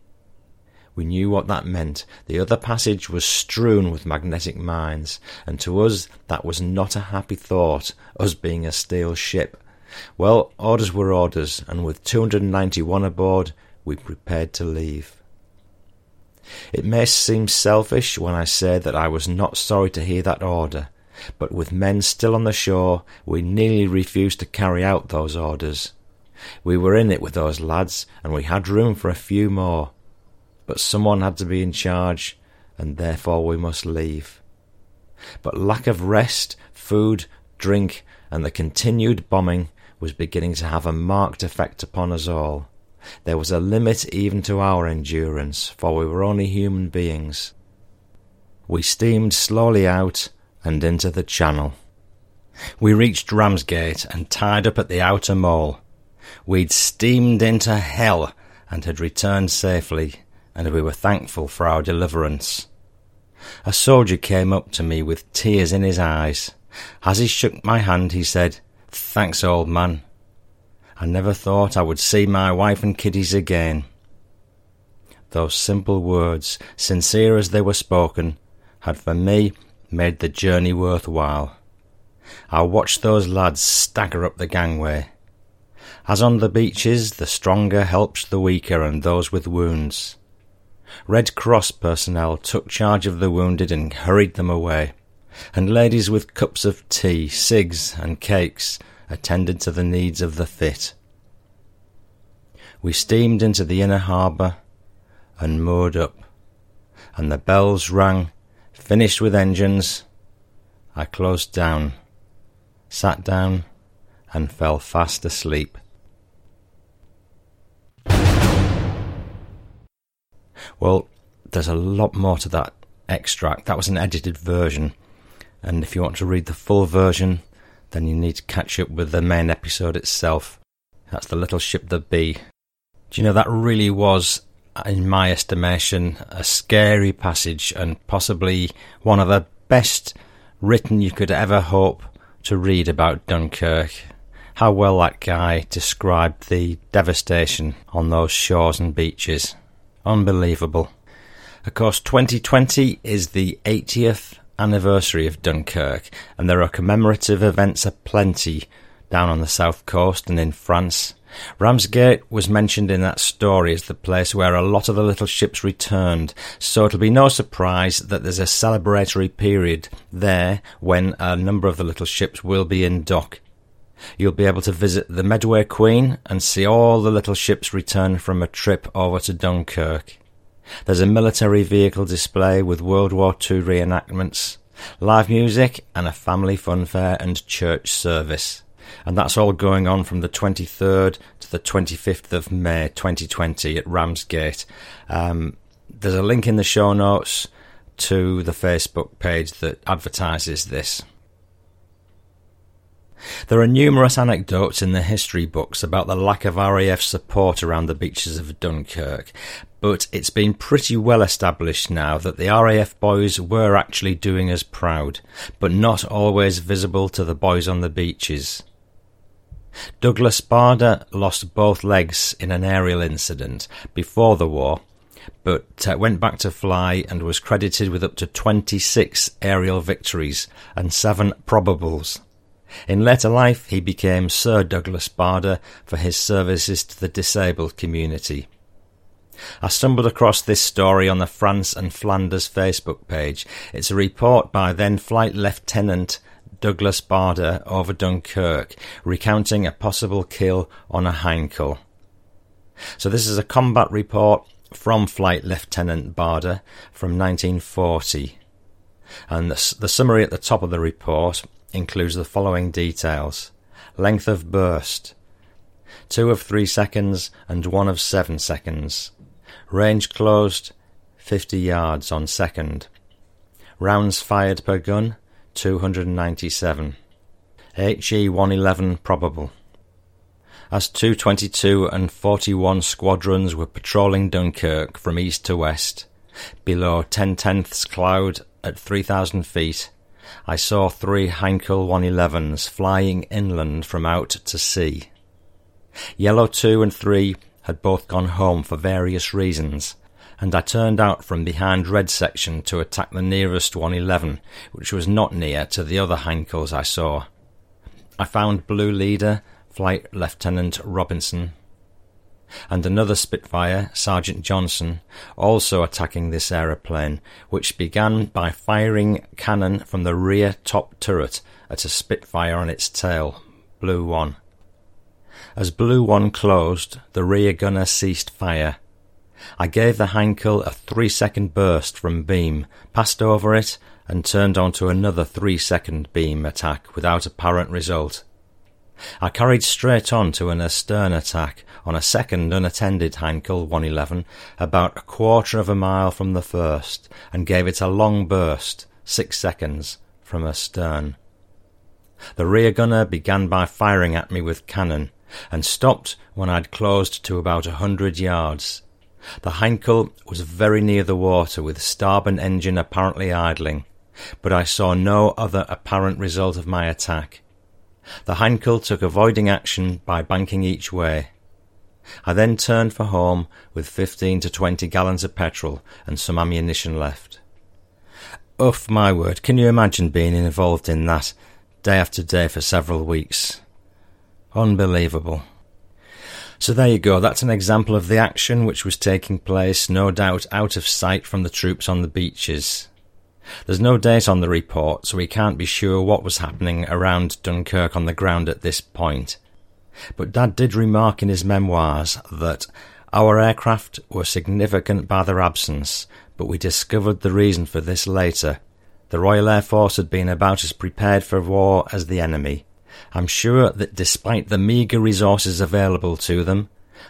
We knew what that meant. The other passage was strewn with magnetic mines, and to us that was not a happy thought, us being a steel ship. Well, orders were orders, and with 291 aboard, we prepared to leave. It may seem selfish when I say that I was not sorry to hear that order, but with men still on the shore, we nearly refused to carry out those orders. We were in it with those lads, and we had room for a few more. But someone had to be in charge, and therefore we must leave. But lack of rest, food, drink, and the continued bombing was beginning to have a marked effect upon us all. There was a limit even to our endurance, for we were only human beings. We steamed slowly out and into the channel. We reached Ramsgate and tied up at the outer mole. We'd steamed into hell and had returned safely, and we were thankful for our deliverance. A soldier came up to me with tears in his eyes. As he shook my hand, he said, Thanks, old man. I never thought I would see my wife and kiddies again. Those simple words, sincere as they were spoken, had for me made the journey worth while. I watched those lads stagger up the gangway. As on the beaches, the stronger helped the weaker and those with wounds. Red Cross personnel took charge of the wounded and hurried them away, and ladies with cups of tea, cigs, and cakes attended to the needs of the fit. We steamed into the inner harbour and moored up, and the bells rang, finished with engines. I closed down, sat down, and fell fast asleep. Well, there's a lot more to that extract. That was an edited version. And if you want to read the full version, then you need to catch up with the main episode itself. That's The Little Ship the Bee. Do you know that really was, in my estimation, a scary passage and possibly one of the best written you could ever hope to read about Dunkirk. How well that guy described the devastation on those shores and beaches. Unbelievable. Of course, 2020 is the 80th anniversary of Dunkirk, and there are commemorative events aplenty down on the south coast and in France. Ramsgate was mentioned in that story as the place where a lot of the little ships returned, so it'll be no surprise that there's a celebratory period there when a number of the little ships will be in dock. You'll be able to visit the Medway Queen and see all the little ships return from a trip over to Dunkirk. There's a military vehicle display with World War II reenactments, live music, and a family funfair and church service. And that's all going on from the 23rd to the 25th of May 2020 at Ramsgate. Um, there's a link in the show notes to the Facebook page that advertises this. There are numerous anecdotes in the history books about the lack of RAF support around the beaches of Dunkirk, but it's been pretty well established now that the RAF boys were actually doing us proud, but not always visible to the boys on the beaches. Douglas Bader lost both legs in an aerial incident before the war, but uh, went back to fly and was credited with up to 26 aerial victories and seven probables. In later life, he became Sir Douglas Bader for his services to the disabled community. I stumbled across this story on the France and Flanders Facebook page. It's a report by then Flight Lieutenant Douglas Bader over Dunkirk, recounting a possible kill on a Heinkel. So this is a combat report from Flight Lieutenant Bader from 1940. And the, the summary at the top of the report includes the following details length of burst, 2 of 3 seconds and 1 of 7 seconds, range closed, 50 yards on second, rounds fired per gun, 297, HE 111 probable. As 222 and 41 squadrons were patrolling Dunkirk from east to west, below 10 tenths cloud at 3,000 feet, I saw three Heinkel 111s flying inland from out to sea. Yellow 2 and 3 had both gone home for various reasons, and I turned out from behind red section to attack the nearest 111, which was not near to the other Heinkels I saw. I found Blue Leader, Flight Lieutenant Robinson, and another Spitfire, Sergeant Johnson, also attacking this aeroplane, which began by firing cannon from the rear top turret at a Spitfire on its tail, Blue 1. As Blue 1 closed, the rear gunner ceased fire. I gave the Heinkel a three second burst from beam, passed over it, and turned on to another three second beam attack without apparent result. I carried straight on to an astern attack on a second unattended Heinkel 111 about a quarter of a mile from the first, and gave it a long burst, six seconds, from astern. The rear gunner began by firing at me with cannon, and stopped when I'd closed to about a hundred yards. The Heinkel was very near the water, with starboard engine apparently idling, but I saw no other apparent result of my attack. The Heinkel took avoiding action by banking each way. I then turned for home with fifteen to twenty gallons of petrol and some ammunition left. Uff, my word, can you imagine being involved in that day after day for several weeks? Unbelievable. So there you go, that's an example of the action which was taking place, no doubt out of sight from the troops on the beaches. There's no date on the report, so we can't be sure what was happening around Dunkirk on the ground at this point. But Dad did remark in his memoirs that our aircraft were significant by their absence, but we discovered the reason for this later. The Royal Air Force had been about as prepared for war as the enemy. I'm sure that despite the meagre resources available to them,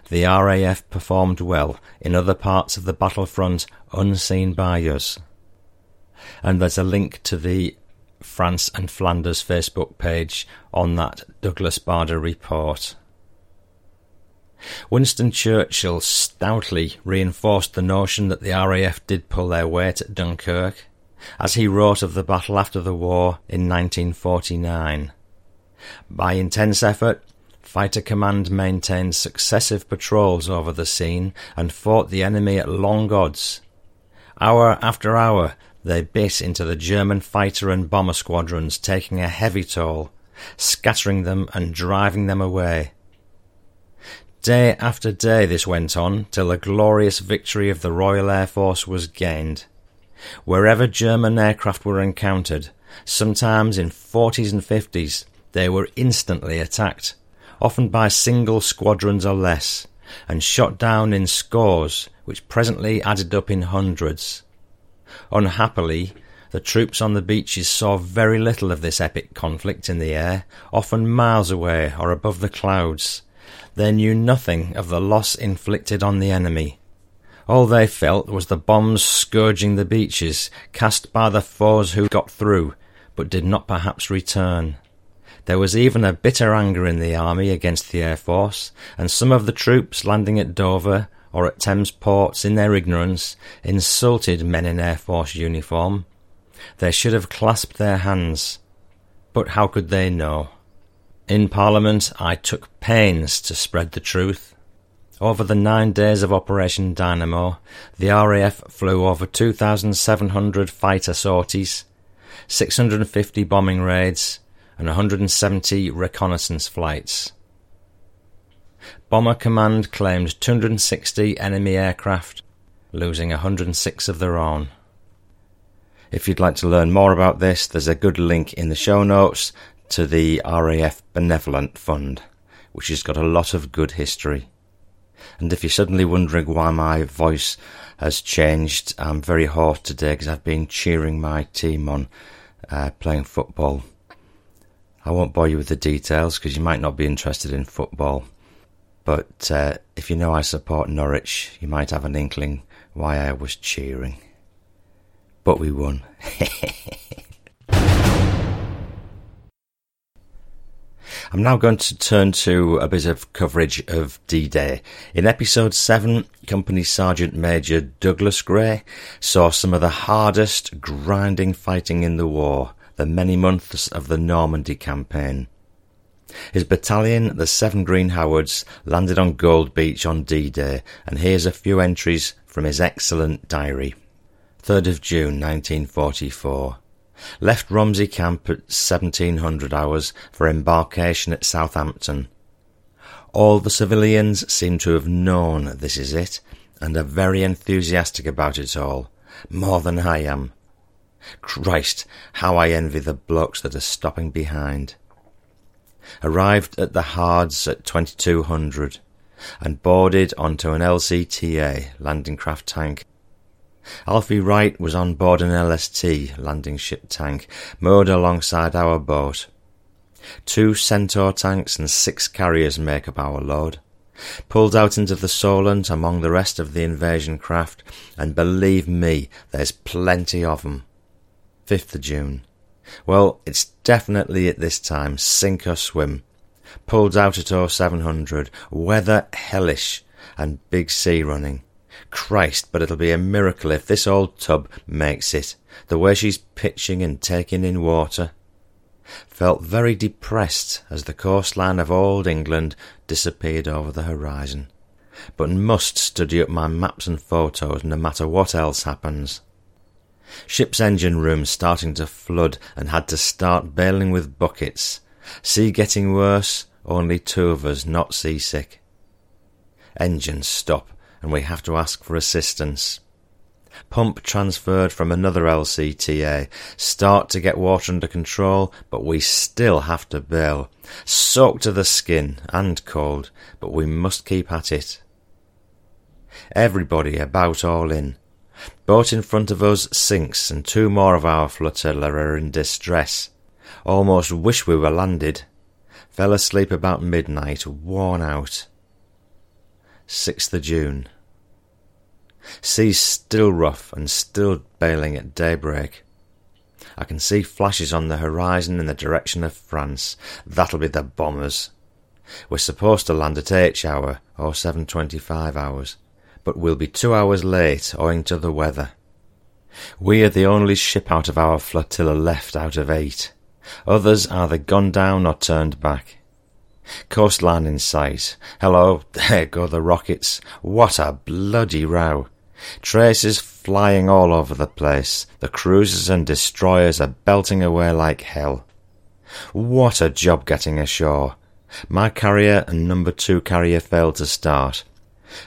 the RAF performed well in other parts of the battlefront unseen by us and there's a link to the France and Flanders Facebook page on that Douglas Bader report. Winston Churchill stoutly reinforced the notion that the RAF did pull their weight at Dunkirk, as he wrote of the battle after the war in 1949. By intense effort, Fighter Command maintained successive patrols over the scene and fought the enemy at long odds. Hour after hour, they bit into the German fighter and bomber squadrons, taking a heavy toll, scattering them and driving them away. Day after day this went on till a glorious victory of the Royal Air Force was gained. Wherever German aircraft were encountered, sometimes in 40s and 50s, they were instantly attacked, often by single squadrons or less, and shot down in scores, which presently added up in hundreds. Unhappily, The troops on the beaches saw very little of this epic conflict in the air, often miles away or above the clouds. They knew nothing of the loss inflicted on the enemy. All they felt was the bombs scourging the beaches, cast by the foes who got through, but did not perhaps return. There was even a bitter anger in the army against the Air Force, and some of the troops landing at Dover or at Thames ports in their ignorance insulted men in Air Force uniform. They should have clasped their hands. But how could they know? In Parliament, I took pains to spread the truth. Over the nine days of Operation Dynamo, the RAF flew over 2,700 fighter sorties, 650 bombing raids, and 170 reconnaissance flights. Bomber Command claimed 260 enemy aircraft, losing 106 of their own. If you'd like to learn more about this, there's a good link in the show notes to the RAF Benevolent Fund, which has got a lot of good history. And if you're suddenly wondering why my voice has changed, I'm very hoarse today because I've been cheering my team on uh, playing football. I won't bore you with the details because you might not be interested in football. But uh, if you know I support Norwich, you might have an inkling why I was cheering. But we won. I'm now going to turn to a bit of coverage of D-Day. In episode 7, Company Sergeant Major Douglas Gray saw some of the hardest, grinding fighting in the war the many months of the Normandy campaign. His battalion, the Seven Green Howards, landed on Gold Beach on D-Day, and here's a few entries from his excellent diary. 3rd of June 1944. Left Romsey camp at 1700 hours for embarkation at Southampton. All the civilians seem to have known this is it, and are very enthusiastic about it all, more than I am. Christ, how I envy the blokes that are stopping behind. Arrived at the Hards at 2200 and boarded onto an LCTA landing craft tank. Alfie Wright was on board an LST landing ship tank moored alongside our boat. Two Centaur tanks and six carriers make up our load. Pulled out into the Solent among the rest of the invasion craft, and believe me, there's plenty of 'em. 5th of June. Well, it's definitely at this time, sink or swim. Pulled out at 0700, weather hellish, and big sea running. Christ, but it'll be a miracle if this old tub makes it, the way she's pitching and taking in water. Felt very depressed as the coastline of old England disappeared over the horizon, but must study up my maps and photos no matter what else happens. Ship's engine room starting to flood and had to start bailing with buckets. Sea getting worse, only two of us not seasick. Engines stop and we have to ask for assistance. Pump transferred from another LCTA. Start to get water under control, but we still have to bail. Soaked to the skin and cold, but we must keep at it. Everybody about all in. Boat in front of us sinks, and two more of our flotilla are in distress. Almost wish we were landed. Fell asleep about midnight, worn out. 6th of June. Sea still rough and still bailing at daybreak. I can see flashes on the horizon in the direction of France. That'll be the bombers. We're supposed to land at H hour or 7.25 hours but will be two hours late owing to the weather. We are the only ship out of our flotilla left out of eight. Others either gone down or turned back. Coastline in sight. Hello, there go the rockets. What a bloody row. Traces flying all over the place. The cruisers and destroyers are belting away like hell. What a job getting ashore. My carrier and number two carrier failed to start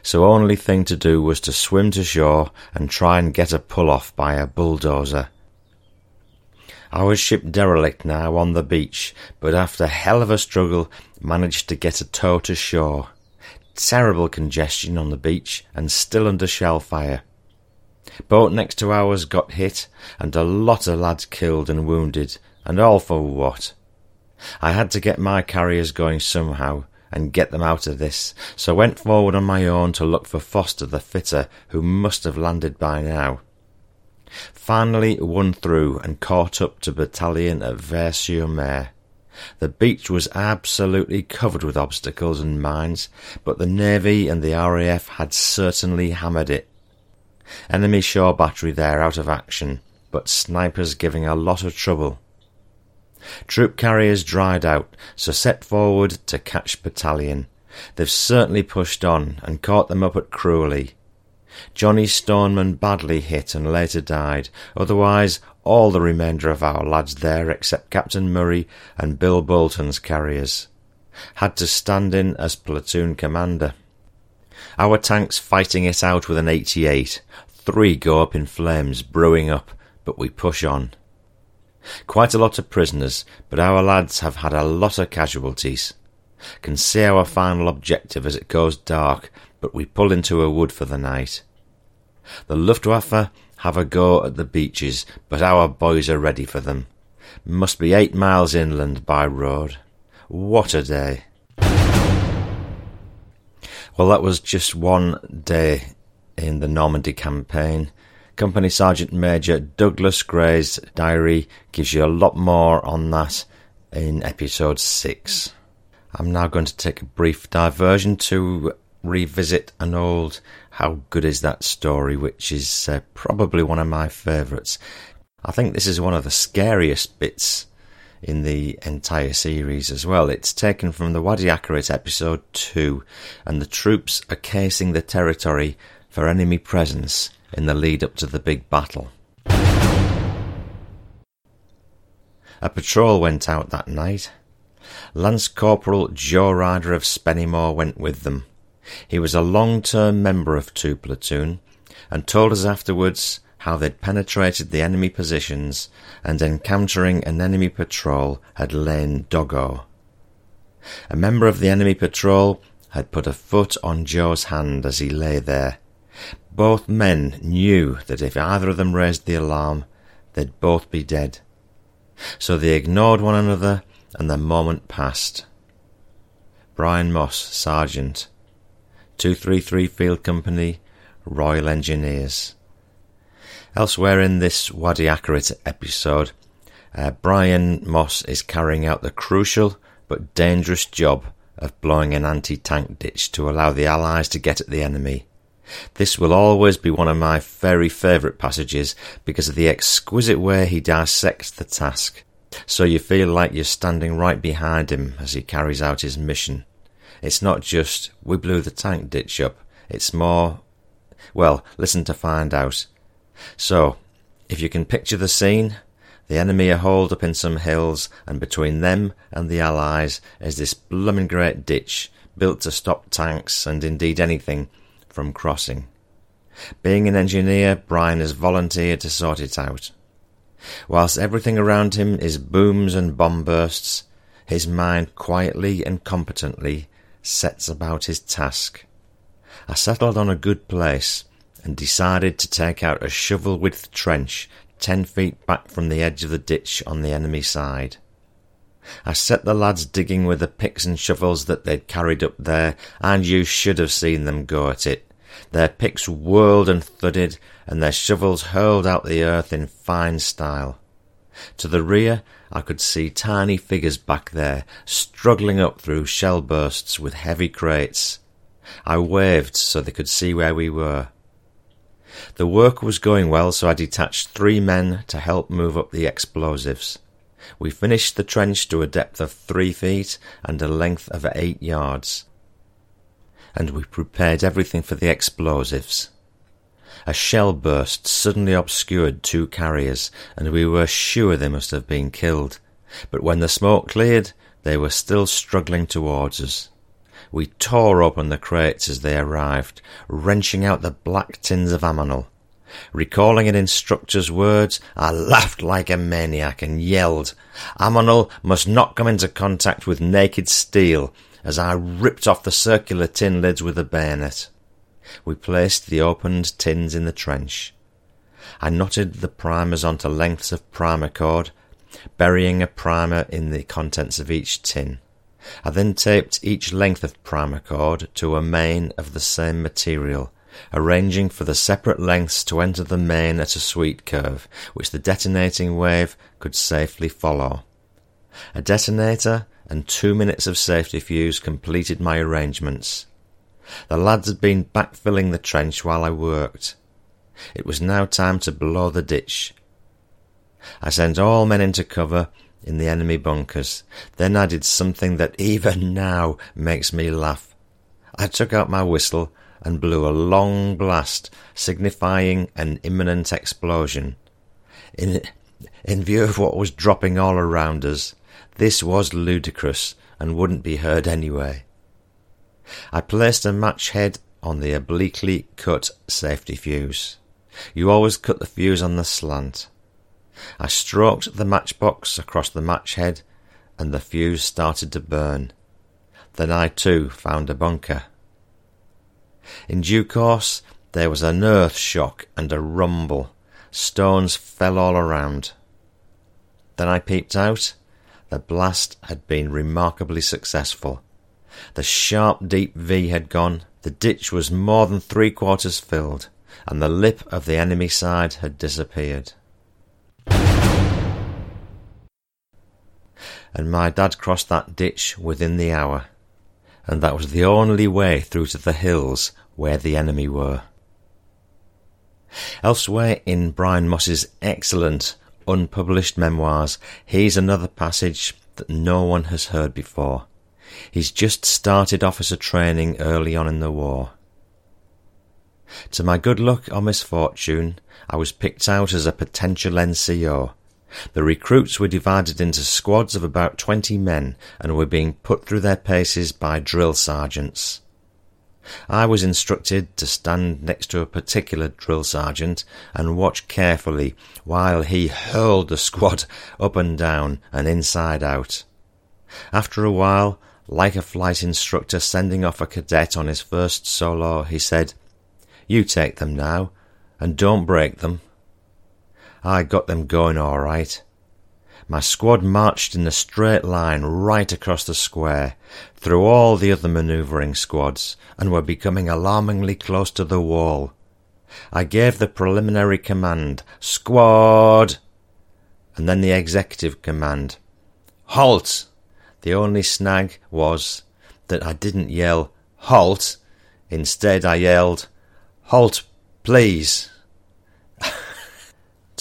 so only thing to do was to swim to shore and try and get a pull off by a bulldozer. Our ship derelict now on the beach, but after hell of a struggle managed to get a tow to shore. Terrible congestion on the beach and still under shell fire. Boat next to ours got hit, and a lot of lads killed and wounded, and all for what? I had to get my carriers going somehow, and get them out of this, so went forward on my own to look for Foster the fitter, who must have landed by now. Finally won through and caught up to battalion at Vers-sur-Mer. The beach was absolutely covered with obstacles and mines, but the Navy and the RAF had certainly hammered it. Enemy shore battery there out of action, but snipers giving a lot of trouble. Troop carriers dried out, so set forward to catch battalion. They've certainly pushed on and caught them up at Creully. Johnny Stoneman badly hit and later died. Otherwise, all the remainder of our lads there, except Captain Murray and Bill Bolton's carriers, had to stand in as platoon commander. Our tanks fighting it out with an 88. Three go up in flames, brewing up, but we push on. Quite a lot of prisoners, but our lads have had a lot of casualties. Can see our final objective as it goes dark, but we pull into a wood for the night. The Luftwaffe have a go at the beaches, but our boys are ready for them. Must be eight miles inland by road. What a day! Well, that was just one day in the Normandy campaign. Company Sergeant Major Douglas Gray's diary gives you a lot more on that in episode 6. I'm now going to take a brief diversion to revisit an old How Good Is That story, which is uh, probably one of my favourites. I think this is one of the scariest bits in the entire series as well. It's taken from the Wadi Akarit episode 2, and the troops are casing the territory for enemy presence in the lead up to the big battle. A patrol went out that night. Lance Corporal Joe Ryder of Spennymoor went with them. He was a long term member of 2 Platoon and told us afterwards how they'd penetrated the enemy positions and encountering an enemy patrol had lain doggo. A member of the enemy patrol had put a foot on Joe's hand as he lay there, both men knew that if either of them raised the alarm, they'd both be dead. So they ignored one another, and the moment passed. Brian Moss, Sergeant, 233 Field Company, Royal Engineers. Elsewhere in this Wadi Akarit episode, uh, Brian Moss is carrying out the crucial but dangerous job of blowing an anti tank ditch to allow the Allies to get at the enemy. This will always be one of my very favourite passages because of the exquisite way he dissects the task, so you feel like you're standing right behind him as he carries out his mission. It's not just, we blew the tank ditch up, it's more, well, listen to find out. So, if you can picture the scene, the enemy are holed up in some hills, and between them and the Allies is this blooming great ditch built to stop tanks and indeed anything from crossing. Being an engineer, Brian has volunteered to sort it out. Whilst everything around him is booms and bomb bursts, his mind quietly and competently sets about his task. I settled on a good place and decided to take out a shovel width trench ten feet back from the edge of the ditch on the enemy side. I set the lads digging with the picks and shovels that they'd carried up there, and you should have seen them go at it. Their picks whirled and thudded, and their shovels hurled out the earth in fine style. To the rear, I could see tiny figures back there, struggling up through shell bursts with heavy crates. I waved so they could see where we were. The work was going well, so I detached three men to help move up the explosives. We finished the trench to a depth of three feet and a length of eight yards. And we prepared everything for the explosives. A shell burst suddenly obscured two carriers, and we were sure they must have been killed. But when the smoke cleared, they were still struggling towards us. We tore open the crates as they arrived, wrenching out the black tins of ammonal. Recalling an instructor's words, I laughed like a maniac and yelled, Ammonal must not come into contact with naked steel, as I ripped off the circular tin lids with a bayonet. We placed the opened tins in the trench. I knotted the primers onto lengths of primer cord, burying a primer in the contents of each tin. I then taped each length of primer cord to a main of the same material, arranging for the separate lengths to enter the main at a sweet curve, which the detonating wave could safely follow. A detonator and two minutes of safety fuse completed my arrangements. The lads had been backfilling the trench while I worked. It was now time to blow the ditch. I sent all men into cover in the enemy bunkers. Then I did something that even now makes me laugh. I took out my whistle and blew a long blast signifying an imminent explosion. In, in view of what was dropping all around us, this was ludicrous and wouldn't be heard anyway. I placed a match head on the obliquely cut safety fuse. You always cut the fuse on the slant. I stroked the matchbox across the match head and the fuse started to burn. Then I too found a bunker. In due course there was an earth shock and a rumble. Stones fell all around. Then I peeped out. The blast had been remarkably successful. The sharp deep V had gone, the ditch was more than three quarters filled, and the lip of the enemy side had disappeared. And my dad crossed that ditch within the hour, and that was the only way through to the hills where the enemy were. Elsewhere in Brian Moss's excellent unpublished memoirs, here's another passage that no one has heard before. He's just started officer training early on in the war. To my good luck or misfortune, I was picked out as a potential NCO. The recruits were divided into squads of about twenty men and were being put through their paces by drill sergeants. I was instructed to stand next to a particular drill sergeant and watch carefully while he hurled the squad up and down and inside out. After a while, like a flight instructor sending off a cadet on his first solo, he said, You take them now, and don't break them. I got them going all right. My squad marched in a straight line right across the square, through all the other manoeuvring squads, and were becoming alarmingly close to the wall. I gave the preliminary command, Squad! And then the executive command, Halt! The only snag was that I didn't yell, Halt! Instead, I yelled, Halt, please!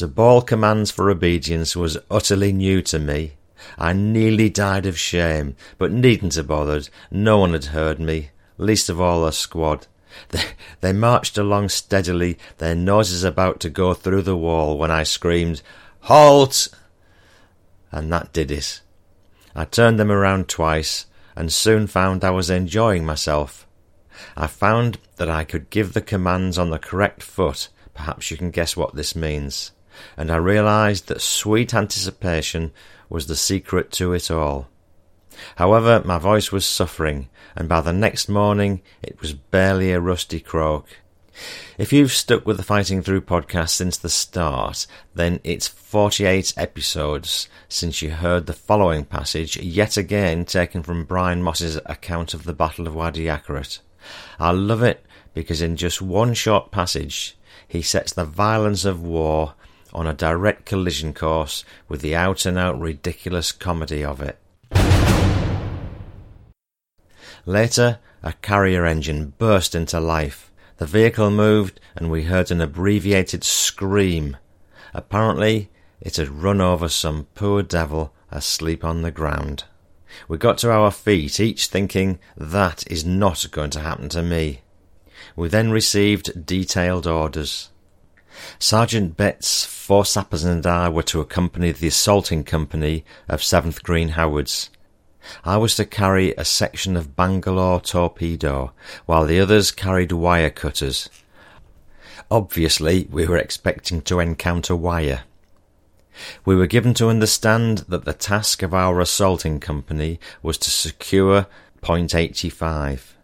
To bawl commands for obedience was utterly new to me. I nearly died of shame, but needn't have bothered. No one had heard me, least of all the squad. They, they marched along steadily, their noses about to go through the wall, when I screamed, Halt! And that did it. I turned them around twice, and soon found I was enjoying myself. I found that I could give the commands on the correct foot. Perhaps you can guess what this means. And I realized that sweet anticipation was the secret to it all. However, my voice was suffering, and by the next morning it was barely a rusty croak. If you've stuck with the Fighting Through podcast since the start, then it's 48 episodes since you heard the following passage, yet again taken from Brian Moss's account of the Battle of Wadi Akarit. I love it because in just one short passage, he sets the violence of war on a direct collision course with the out and out ridiculous comedy of it. Later, a carrier engine burst into life. The vehicle moved, and we heard an abbreviated scream. Apparently, it had run over some poor devil asleep on the ground. We got to our feet, each thinking, that is not going to happen to me. We then received detailed orders. Sergeant Betts, four sappers and I were to accompany the assaulting company of 7th Green Howards. I was to carry a section of Bangalore torpedo, while the others carried wire cutters. Obviously, we were expecting to encounter wire. We were given to understand that the task of our assaulting company was to secure point 85.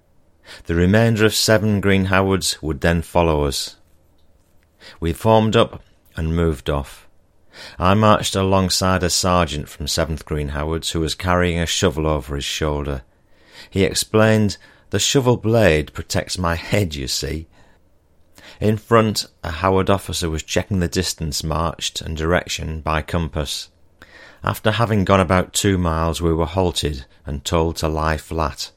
The remainder of seven Green Howards would then follow us. We formed up and moved off. I marched alongside a sergeant from 7th Green Howards who was carrying a shovel over his shoulder. He explained, The shovel blade protects my head, you see. In front, a Howard officer was checking the distance marched and direction by compass. After having gone about two miles, we were halted and told to lie flat.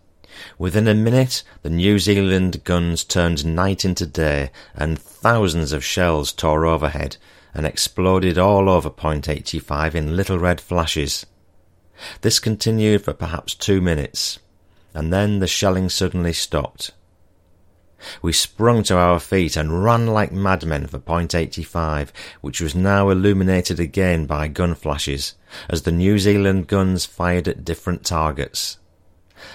Within a minute, the New Zealand guns turned night into day, and thousands of shells tore overhead and exploded all over Point 85 in little red flashes. This continued for perhaps two minutes, and then the shelling suddenly stopped. We sprung to our feet and ran like madmen for point 85, which was now illuminated again by gun flashes, as the New Zealand guns fired at different targets.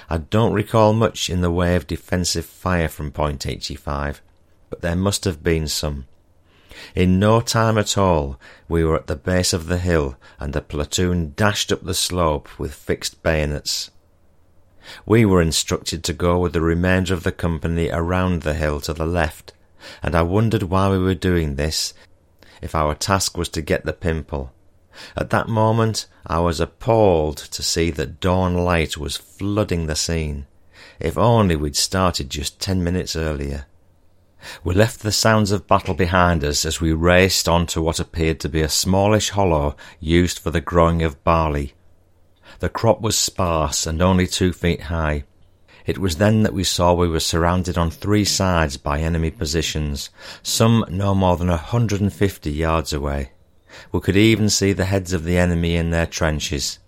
I don't recall much in the way of defensive fire from point 85, but there must have been some. In no time at all, we were at the base of the hill, and the platoon dashed up the slope with fixed bayonets. We were instructed to go with the remainder of the company around the hill to the left, and I wondered why we were doing this if our task was to get the pimple. At that moment I was appalled to see that dawn light was flooding the scene. If only we'd started just ten minutes earlier. We left the sounds of battle behind us as we raced on to what appeared to be a smallish hollow used for the growing of barley. The crop was sparse and only two feet high. It was then that we saw we were surrounded on three sides by enemy positions, some no more than a hundred and fifty yards away. We could even see the heads of the enemy in their trenches.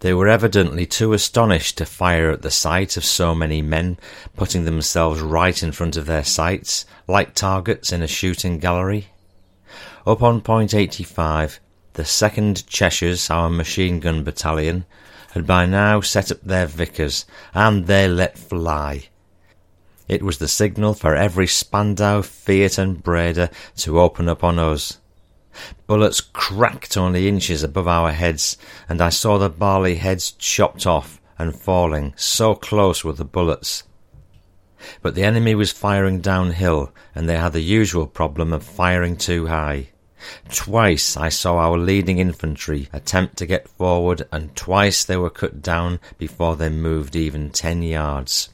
They were evidently too astonished to fire at the sight of so many men putting themselves right in front of their sights, like targets in a shooting gallery. Up on point 85, the 2nd Cheshires, our machine gun battalion, had by now set up their Vickers, and they let fly. It was the signal for every Spandau, Fiat, and Breda to open up on us. Bullets cracked only inches above our heads, and I saw the barley heads chopped off and falling, so close were the bullets. But the enemy was firing downhill, and they had the usual problem of firing too high. Twice I saw our leading infantry attempt to get forward, and twice they were cut down before they moved even ten yards.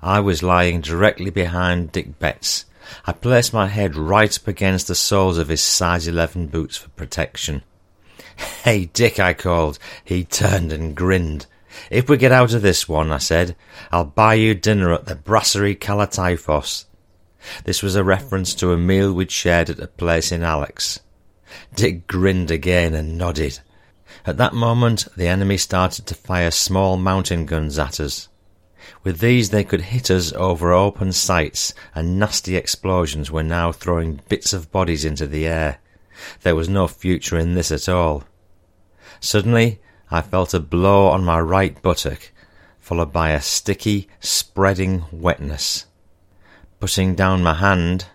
I was lying directly behind Dick Betts, I placed my head right up against the soles of his size 11 boots for protection. Hey, Dick, I called. He turned and grinned. If we get out of this one, I said, I'll buy you dinner at the Brasserie Kalataifos. This was a reference to a meal we'd shared at a place in Alex. Dick grinned again and nodded. At that moment, the enemy started to fire small mountain guns at us. With these they could hit us over open sights, and nasty explosions were now throwing bits of bodies into the air. There was no future in this at all. Suddenly I felt a blow on my right buttock, followed by a sticky, spreading wetness. Putting down my hand,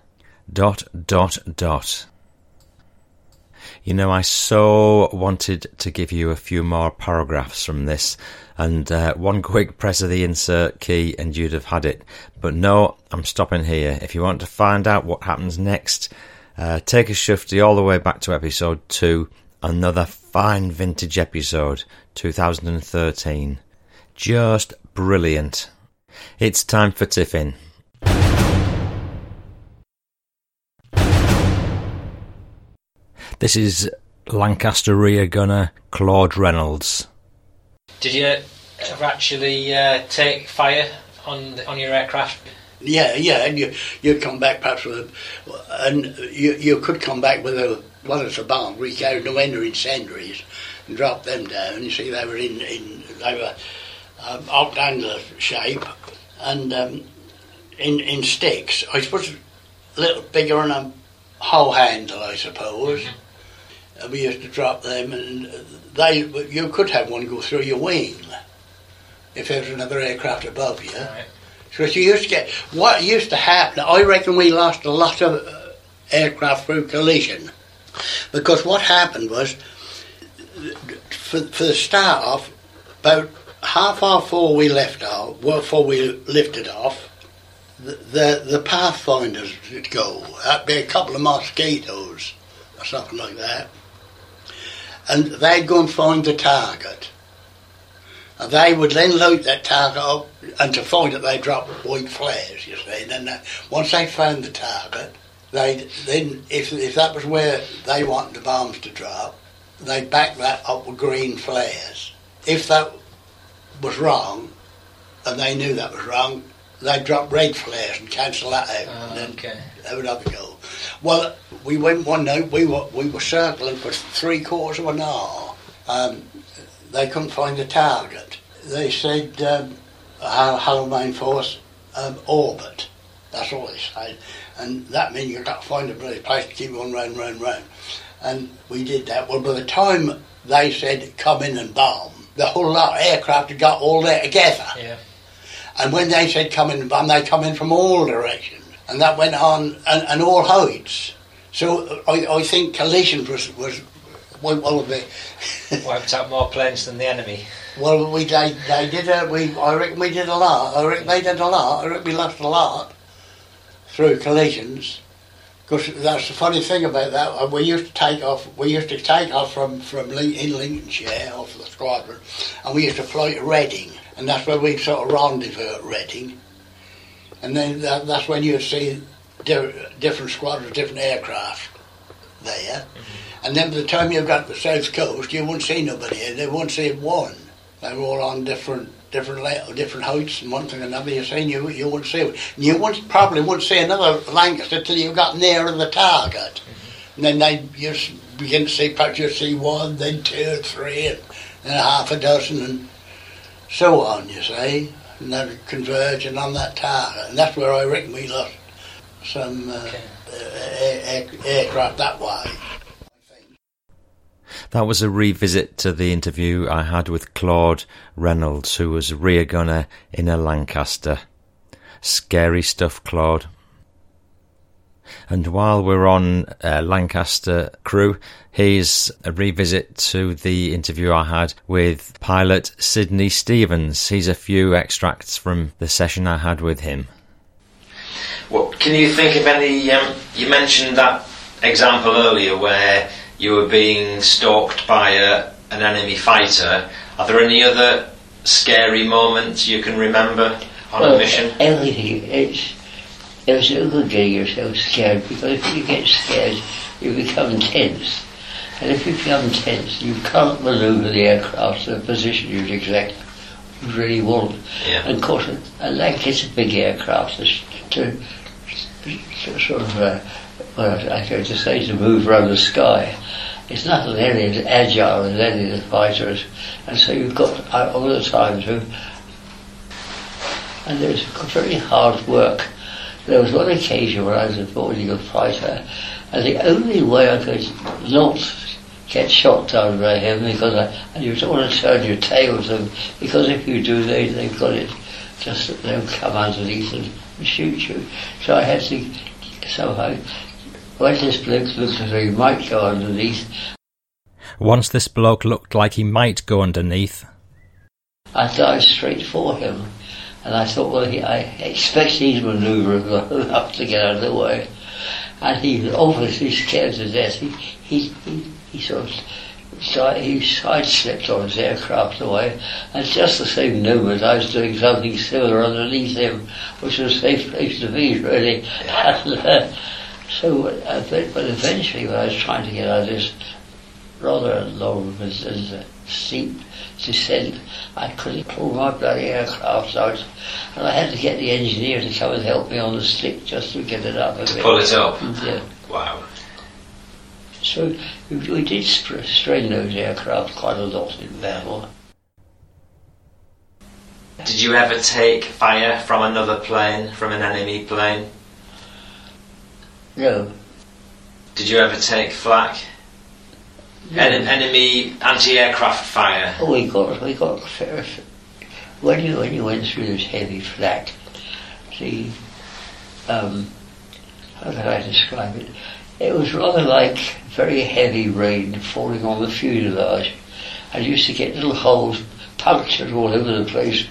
dot, dot, dot. You know, I so wanted to give you a few more paragraphs from this, and uh, one quick press of the insert key and you'd have had it. But no, I'm stopping here. If you want to find out what happens next, uh, take a shifty all the way back to episode 2, another fine vintage episode, 2013. Just brilliant. It's time for Tiffin. This is Lancaster rear gunner Claude Reynolds. Did you ever actually uh, take fire on the, on your aircraft? Yeah, yeah, and you you come back perhaps with, a, and you you could come back with a what is a bomb. We carried no ender incendiaries and dropped them down. You see, they were in in they were um, octangular shape and um, in in sticks. I suppose a little bigger than a whole handle, I suppose. Mm-hmm we used to drop them, and they you could have one go through your wing if there was another aircraft above you. Right. So you used to get what used to happen. I reckon we lost a lot of uh, aircraft through collision because what happened was for, for the start off, about half hour before we left off, before we lifted off, the, the, the pathfinders would go. That'd be a couple of mosquitoes or something like that. And they'd go and find the target. And they would then light that target up, and to find it, they drop white flares, you see. And then they, once they found the target, they then, if, if that was where they wanted the bombs to drop, they'd back that up with green flares. If that was wrong, and they knew that was wrong, they'd drop red flares and cancel that out. Ah, and then okay. they would have a go. Well, we went one night, we were, we were circling for three quarters of an hour. Um, they couldn't find the target. They said, um, Halloween Force, um, orbit. That's all they said. And that means you've got to find a bloody place to keep on round, round, round. And we did that. Well, by the time they said come in and bomb, the whole lot of aircraft had got all there together. Yeah. And when they said come in and bomb, they come in from all directions. And that went on, and, and all heights. So I, I think collisions was, was well, well, the, Wiped out more planes than the enemy. well we they, they did a, we I reckon we did a lot. I reckon they did a lot. I reckon we lost a lot through collisions. Because that's the funny thing about that. We used to take off. We used to take off from from in Lincolnshire off the squadron, and we used to fly to Reading, and that's where we sort of rendezvous at Reading. And then that, that's when you'd see di- different squadrons, different aircraft there. Mm-hmm. And then by the time you've got to the south coast, you wouldn't see nobody. here. They wouldn't see one. They were all on different different la- different heights and one thing and another. You see, you you wouldn't see it. You wouldn't probably wouldn't see another Lancaster till you got nearer the target. Mm-hmm. And then they you begin to see perhaps you see one, then two, three, and then half a dozen, and so on. You see, and they're converging on that target, and that's where I reckon we lost some uh, Okay. air, air, aircraft that way. That was a revisit to the interview I had with Claude Reynolds, who was rear gunner in a Lancaster. Scary stuff, Claude. And while we're on uh, Lancaster crew, here's a revisit to the interview I had with pilot Sidney Stevens. Here's a few extracts from the session I had with him. Well, can you think of any? Um, you mentioned that example earlier where you were being stalked by a, an enemy fighter. Are there any other scary moments you can remember on well, a mission? Everything. It's, it's no good getting yourself scared because if you get scared, you become tense. And if you become tense, you can't maneuver the aircraft to the position you'd exact you really want. Yeah. And of course, I like it's a big aircraft to, to, sort of, uh, well, I go to say, to move around the sky. It's not nearly as agile as any of the fighters, and so you've got uh, all the time to and was very hard work. There was one occasion where I was avoiding a fighter, and the only way I could not get shot down by him because I, and you don't want to turn your tail to them because if you do, they they've got it just that they'll come underneath and shoot you. So I had to somehow. When this bloke looked as though he might go underneath, Once this bloke looked like he might go underneath, I dived straight for him. And I thought, well, he, I expect he's manoeuvring up to get out of the way. And he was obviously scared to death. He, he, he, he sort of side, he sidestepped on his aircraft away. And just the same moment, I was doing something similar underneath him, which was a safe place to be, really. And, uh, so, uh, but, but eventually, when I was trying to get out of this rather long and and steep descent. I couldn't pull my bloody aircraft out, and I had to get the engineer to come and help me on the stick just to get it up To bit. pull it up. Yeah. Wow. So we, we did str- strain those aircraft quite a lot in battle. Did you ever take fire from another plane, from an enemy plane? No, Did you ever take flak? En- enemy anti-aircraft fire. Oh, we got we got. When you when you went through this heavy flak, the um, how can I describe it? It was rather like very heavy rain falling on the fuselage. I used to get little holes punctured all over the place.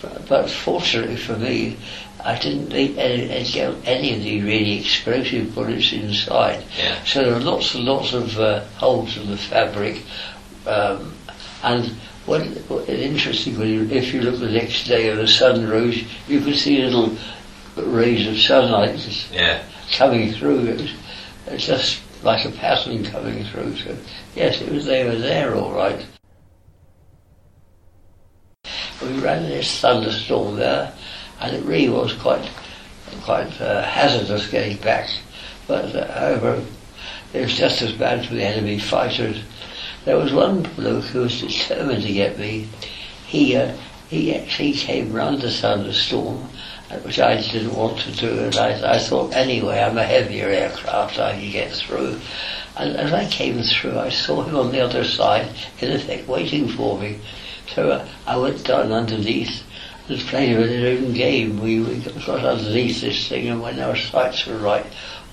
But, but fortunately for me, I didn't think any, any of the really explosive bullets inside. Yeah. So there are lots and lots of uh, holes in the fabric. Um, and what, what interesting, when you, if you look the next day and the sun rose, you could see little rays of sunlight just Yeah. coming through. It was, it was just like a pattern coming through. So yes, it was they were there all right. We ran this thunderstorm there, and it really was quite quite uh, hazardous getting back. But uh, however, it was just as bad for the enemy fighters. There was one bloke who was determined to get me. He uh, he actually came round the thunderstorm, storm, which I didn't want to do, and I, I thought anyway I'm a heavier aircraft, I can get through. And as I came through, I saw him on the other side, in effect waiting for me. So uh, I went down underneath and playing with his own game. We, we got underneath this thing, and when our sights were right,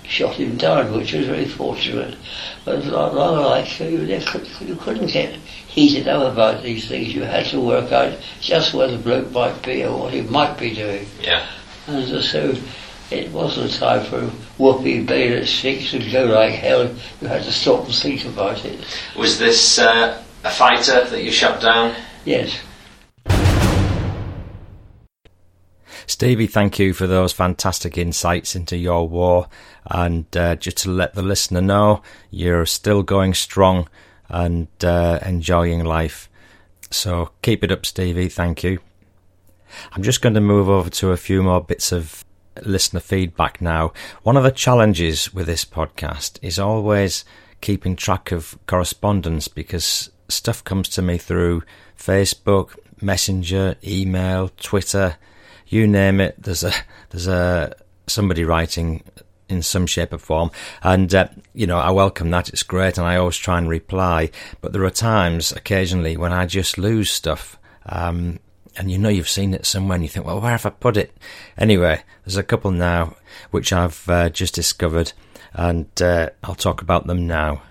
shot him down, which was very fortunate. But was rather like you, you couldn't get heated up about these things. You had to work out just where the bloke might be or what he might be doing. Yeah. And so it wasn't time for whoopee bayonet six and go like hell. You had to stop and think about it. Was this uh, a fighter that you shot down? Yes. Stevie, thank you for those fantastic insights into your war. And uh, just to let the listener know, you're still going strong and uh, enjoying life. So keep it up, Stevie. Thank you. I'm just going to move over to a few more bits of listener feedback now. One of the challenges with this podcast is always keeping track of correspondence because stuff comes to me through Facebook, Messenger, email, Twitter, you name it. There's a there's a somebody writing in some shape or form, and uh, you know I welcome that. It's great, and I always try and reply. But there are times, occasionally, when I just lose stuff. Um, and you know you've seen it somewhere and you think, well, where have I put it? Anyway, there's a couple now which I've uh, just discovered and uh, I'll talk about them now.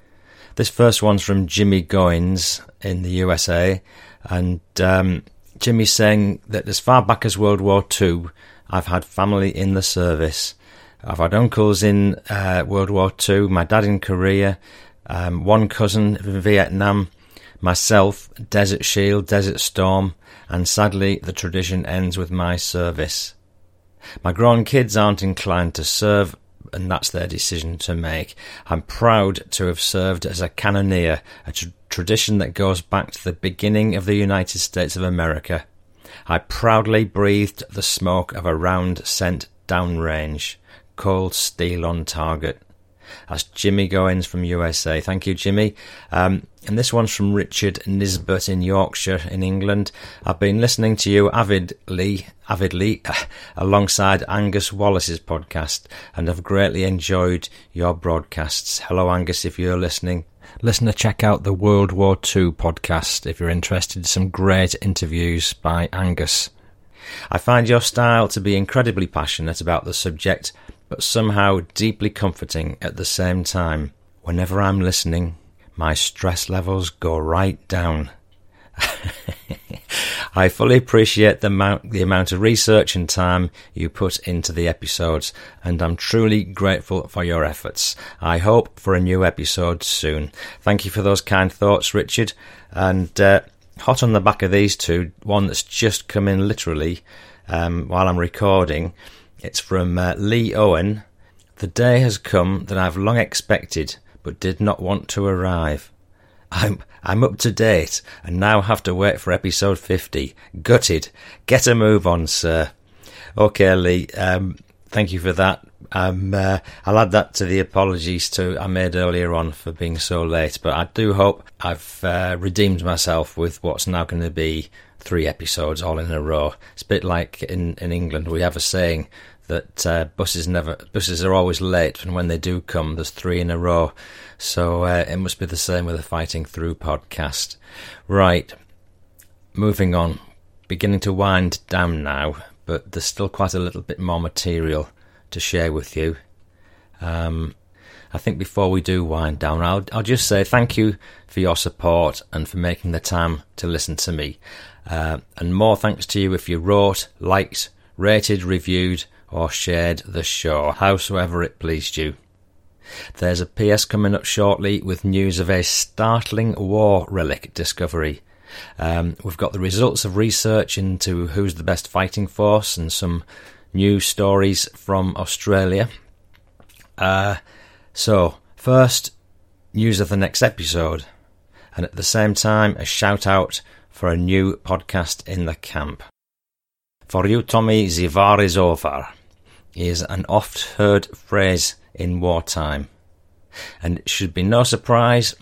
This first one's from Jimmy Goins in the USA and um, Jimmy's saying that as far back as World War II, I've had family in the service. I've had uncles in uh, World War II, my dad in Korea, um, one cousin in Vietnam, myself, Desert Shield, Desert Storm, and sadly the tradition ends with my service. My grown kids aren't inclined to serve, and that's their decision to make. I'm proud to have served as a cannoneer, a tr- tradition that goes back to the beginning of the United States of America. I proudly breathed the smoke of a round sent downrange, cold steel on target. That's Jimmy Goins from USA. Thank you, Jimmy. Um, and this one's from Richard Nisbet in Yorkshire, in England. I've been listening to you avidly, avidly, alongside Angus Wells's podcast, and have greatly enjoyed your broadcasts. Hello, Angus, if you're listening. Listener, check out the World War II podcast if you're interested. Some great interviews by Angus. I find your style to be incredibly passionate about the subject, but somehow deeply comforting at the same time. Whenever I'm listening, my stress levels go right down. I fully appreciate the amount, the amount of research and time you put into the episodes, and I'm truly grateful for your efforts. I hope for a new episode soon. Thank you for those kind thoughts, Richard. And uh, hot on the back of these two, one that's just come in literally um, while I'm recording. It's from uh, Lee Owen. The day has come that I've long expected, but did not want to arrive. I'm I'm up to date and now have to wait for episode 50. Gutted. Get a move on, sir. Okay, Lee. Um, thank you for that. Um, uh, I'll add that to the apologies to I made earlier on for being so late, but I do hope I've uh, redeemed myself with what's now going to be three episodes all in a row. It's a bit like in, in England we have a saying that uh, buses never buses are always late, and when they do come, there's three in a row. So uh, it must be the same with the Fighting Through podcast. Right, moving on, beginning to wind down now, but there's still quite a little bit more material to share with you. Um, I think before we do wind down, I'll, I'll just say thank you for your support and for making the time to listen to me. Uh, and more thanks to you if you wrote, liked, rated, reviewed, or shared the show, howsoever it pleased you. There's a PS coming up shortly with news of a startling war relic discovery. Um, we've got the results of research into who's the best fighting force and some new stories from Australia. Uh, so, first, news of the next episode, and at the same time, a shout out for a new podcast in the camp. For you, Tommy, the war is over is an oft heard phrase in wartime. And it should be no surprise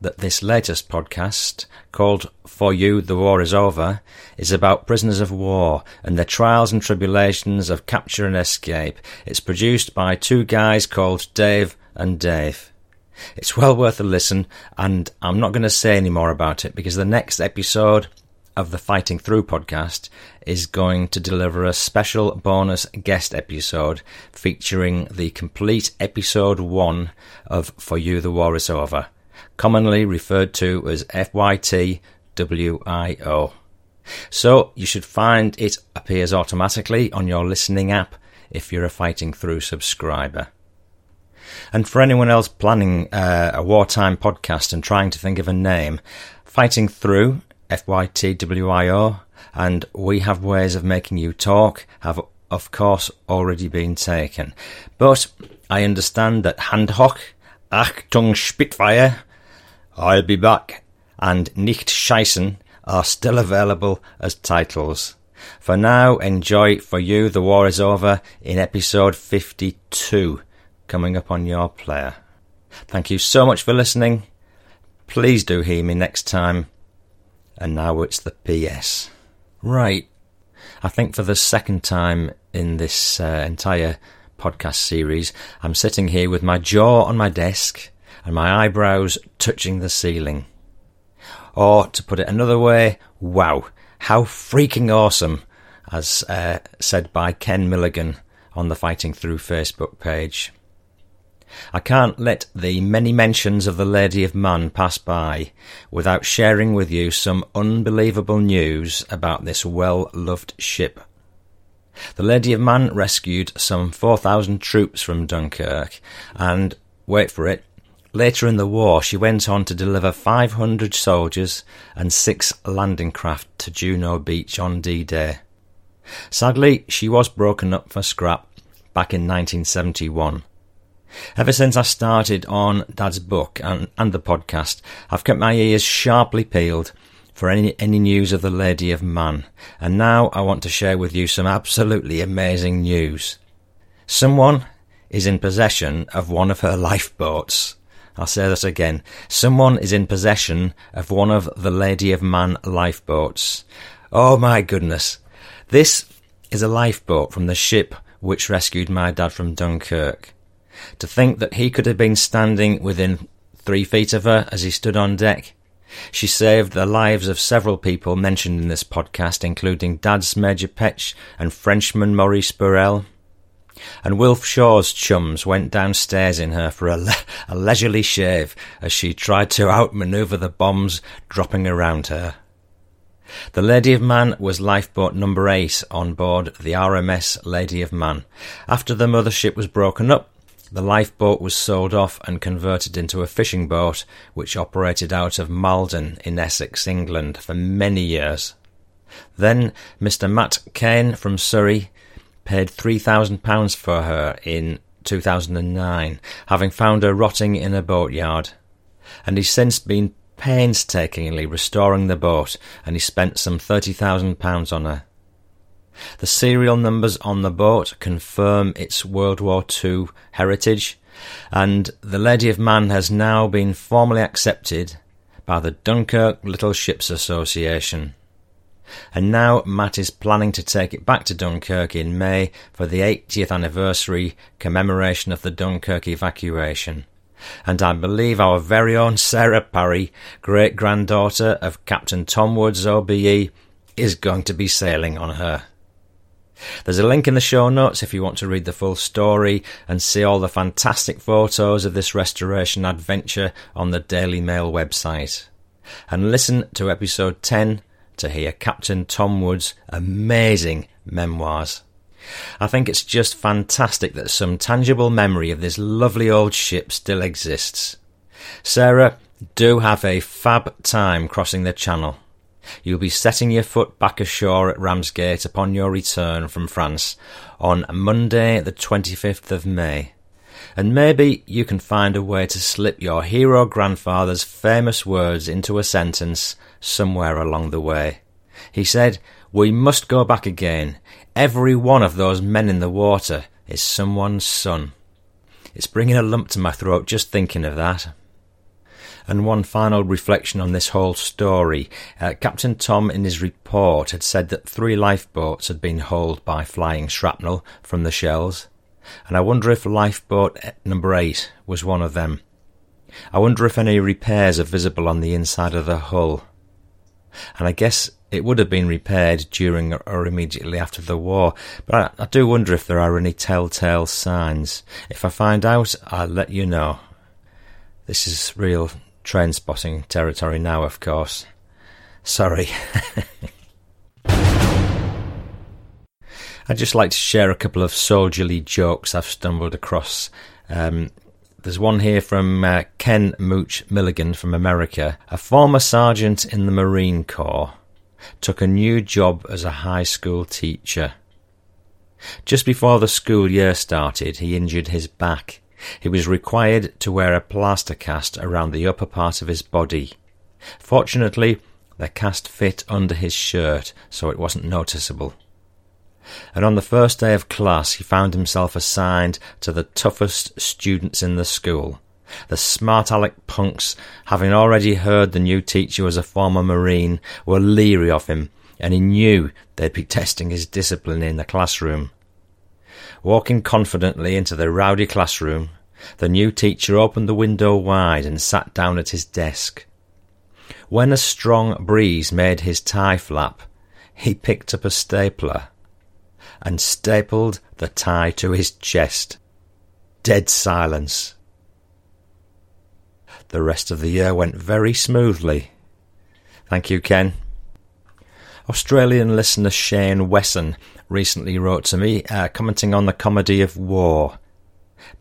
that this latest podcast, called For You the War is Over, is about prisoners of war and their trials and tribulations of capture and escape. It's produced by two guys called Dave and Dave. It's well worth a listen, and I'm not going to say any more about it because the next episode of the Fighting Through podcast is going to deliver a special bonus guest episode featuring the complete episode one of For You the War is Over commonly referred to as FYTWIO. So you should find it appears automatically on your listening app if you're a Fighting Through subscriber. And for anyone else planning uh, a wartime podcast and trying to think of a name, Fighting Through, FYTWIO, and We Have Ways of Making You Talk have, of course, already been taken. But I understand that Handhoch, Achtung Spitfire, I'll Be Back, and Nicht Scheißen are still available as titles. For now, enjoy For You the War is Over in episode 52, coming up on your player. Thank you so much for listening. Please do hear me next time. And now it's the PS. Right. I think for the second time in this uh, entire podcast series, I'm sitting here with my jaw on my desk and my eyebrows touching the ceiling. Or, to put it another way, wow, how freaking awesome, as uh, said by Ken Milligan on the Fighting Through Facebook page. I can't let the many mentions of the Lady of Man pass by without sharing with you some unbelievable news about this well loved ship. The Lady of Man rescued some 4,000 troops from Dunkirk, and, wait for it, Later in the war, she went on to deliver 500 soldiers and six landing craft to Juno Beach on D Day. Sadly, she was broken up for scrap back in 1971. Ever since I started on Dad's book and, and the podcast, I've kept my ears sharply peeled for any, any news of the Lady of Man, and now I want to share with you some absolutely amazing news. Someone is in possession of one of her lifeboats. I'll say that again. Someone is in possession of one of the Lady of Man lifeboats. Oh my goodness. This is a lifeboat from the ship which rescued my dad from Dunkirk. To think that he could have been standing within three feet of her as he stood on deck. She saved the lives of several people mentioned in this podcast, including Dad's Major Petch and Frenchman Maurice Burrell and Wilf Shaw's chums went downstairs in her for a, le- a leisurely shave as she tried to outmaneuver the bombs dropping around her. The Lady of Man was lifeboat number eight on board the RMS Lady of Man. After the mothership was broken up, the lifeboat was sold off and converted into a fishing boat which operated out of Maldon in Essex, England for many years. Then Mr. Matt Kane from Surrey paid £3,000 for her in 2009, having found her rotting in a boatyard. And he's since been painstakingly restoring the boat, and he spent some £30,000 on her. The serial numbers on the boat confirm its World War II heritage, and the Lady of Man has now been formally accepted by the Dunkirk Little Ships Association and now Matt is planning to take it back to Dunkirk in May for the 80th anniversary commemoration of the Dunkirk evacuation. And I believe our very own Sarah Parry, great granddaughter of Captain Tom Woods OBE, is going to be sailing on her. There's a link in the show notes if you want to read the full story and see all the fantastic photos of this restoration adventure on the Daily Mail website. And listen to episode 10 to hear Captain Tom Wood's amazing memoirs. I think it's just fantastic that some tangible memory of this lovely old ship still exists. Sarah, do have a fab time crossing the channel. You'll be setting your foot back ashore at Ramsgate upon your return from France on Monday, the 25th of May. And maybe you can find a way to slip your hero grandfather's famous words into a sentence somewhere along the way. He said, We must go back again. Every one of those men in the water is someone's son. It's bringing a lump to my throat just thinking of that. And one final reflection on this whole story. Uh, Captain Tom, in his report, had said that three lifeboats had been holed by flying shrapnel from the shells. And I wonder if lifeboat number eight was one of them. I wonder if any repairs are visible on the inside of the hull. And I guess it would have been repaired during or immediately after the war, but I, I do wonder if there are any telltale signs. If I find out, I'll let you know. This is real train spotting territory now, of course. Sorry. I'd just like to share a couple of soldierly jokes I've stumbled across. Um, there's one here from uh, Ken Mooch Milligan from America, a former sergeant in the Marine Corps took a new job as a high school teacher. Just before the school year started, he injured his back. He was required to wear a plaster cast around the upper part of his body. Fortunately, the cast fit under his shirt, so it wasn't noticeable. And on the first day of class, he found himself assigned to the toughest students in the school. The smart aleck punks, having already heard the new teacher was a former Marine, were leery of him, and he knew they'd be testing his discipline in the classroom. Walking confidently into the rowdy classroom, the new teacher opened the window wide and sat down at his desk. When a strong breeze made his tie flap, he picked up a stapler and stapled the tie to his chest. Dead silence. The rest of the year went very smoothly. Thank you, Ken. Australian listener Shane Wesson recently wrote to me, uh, commenting on the comedy of war.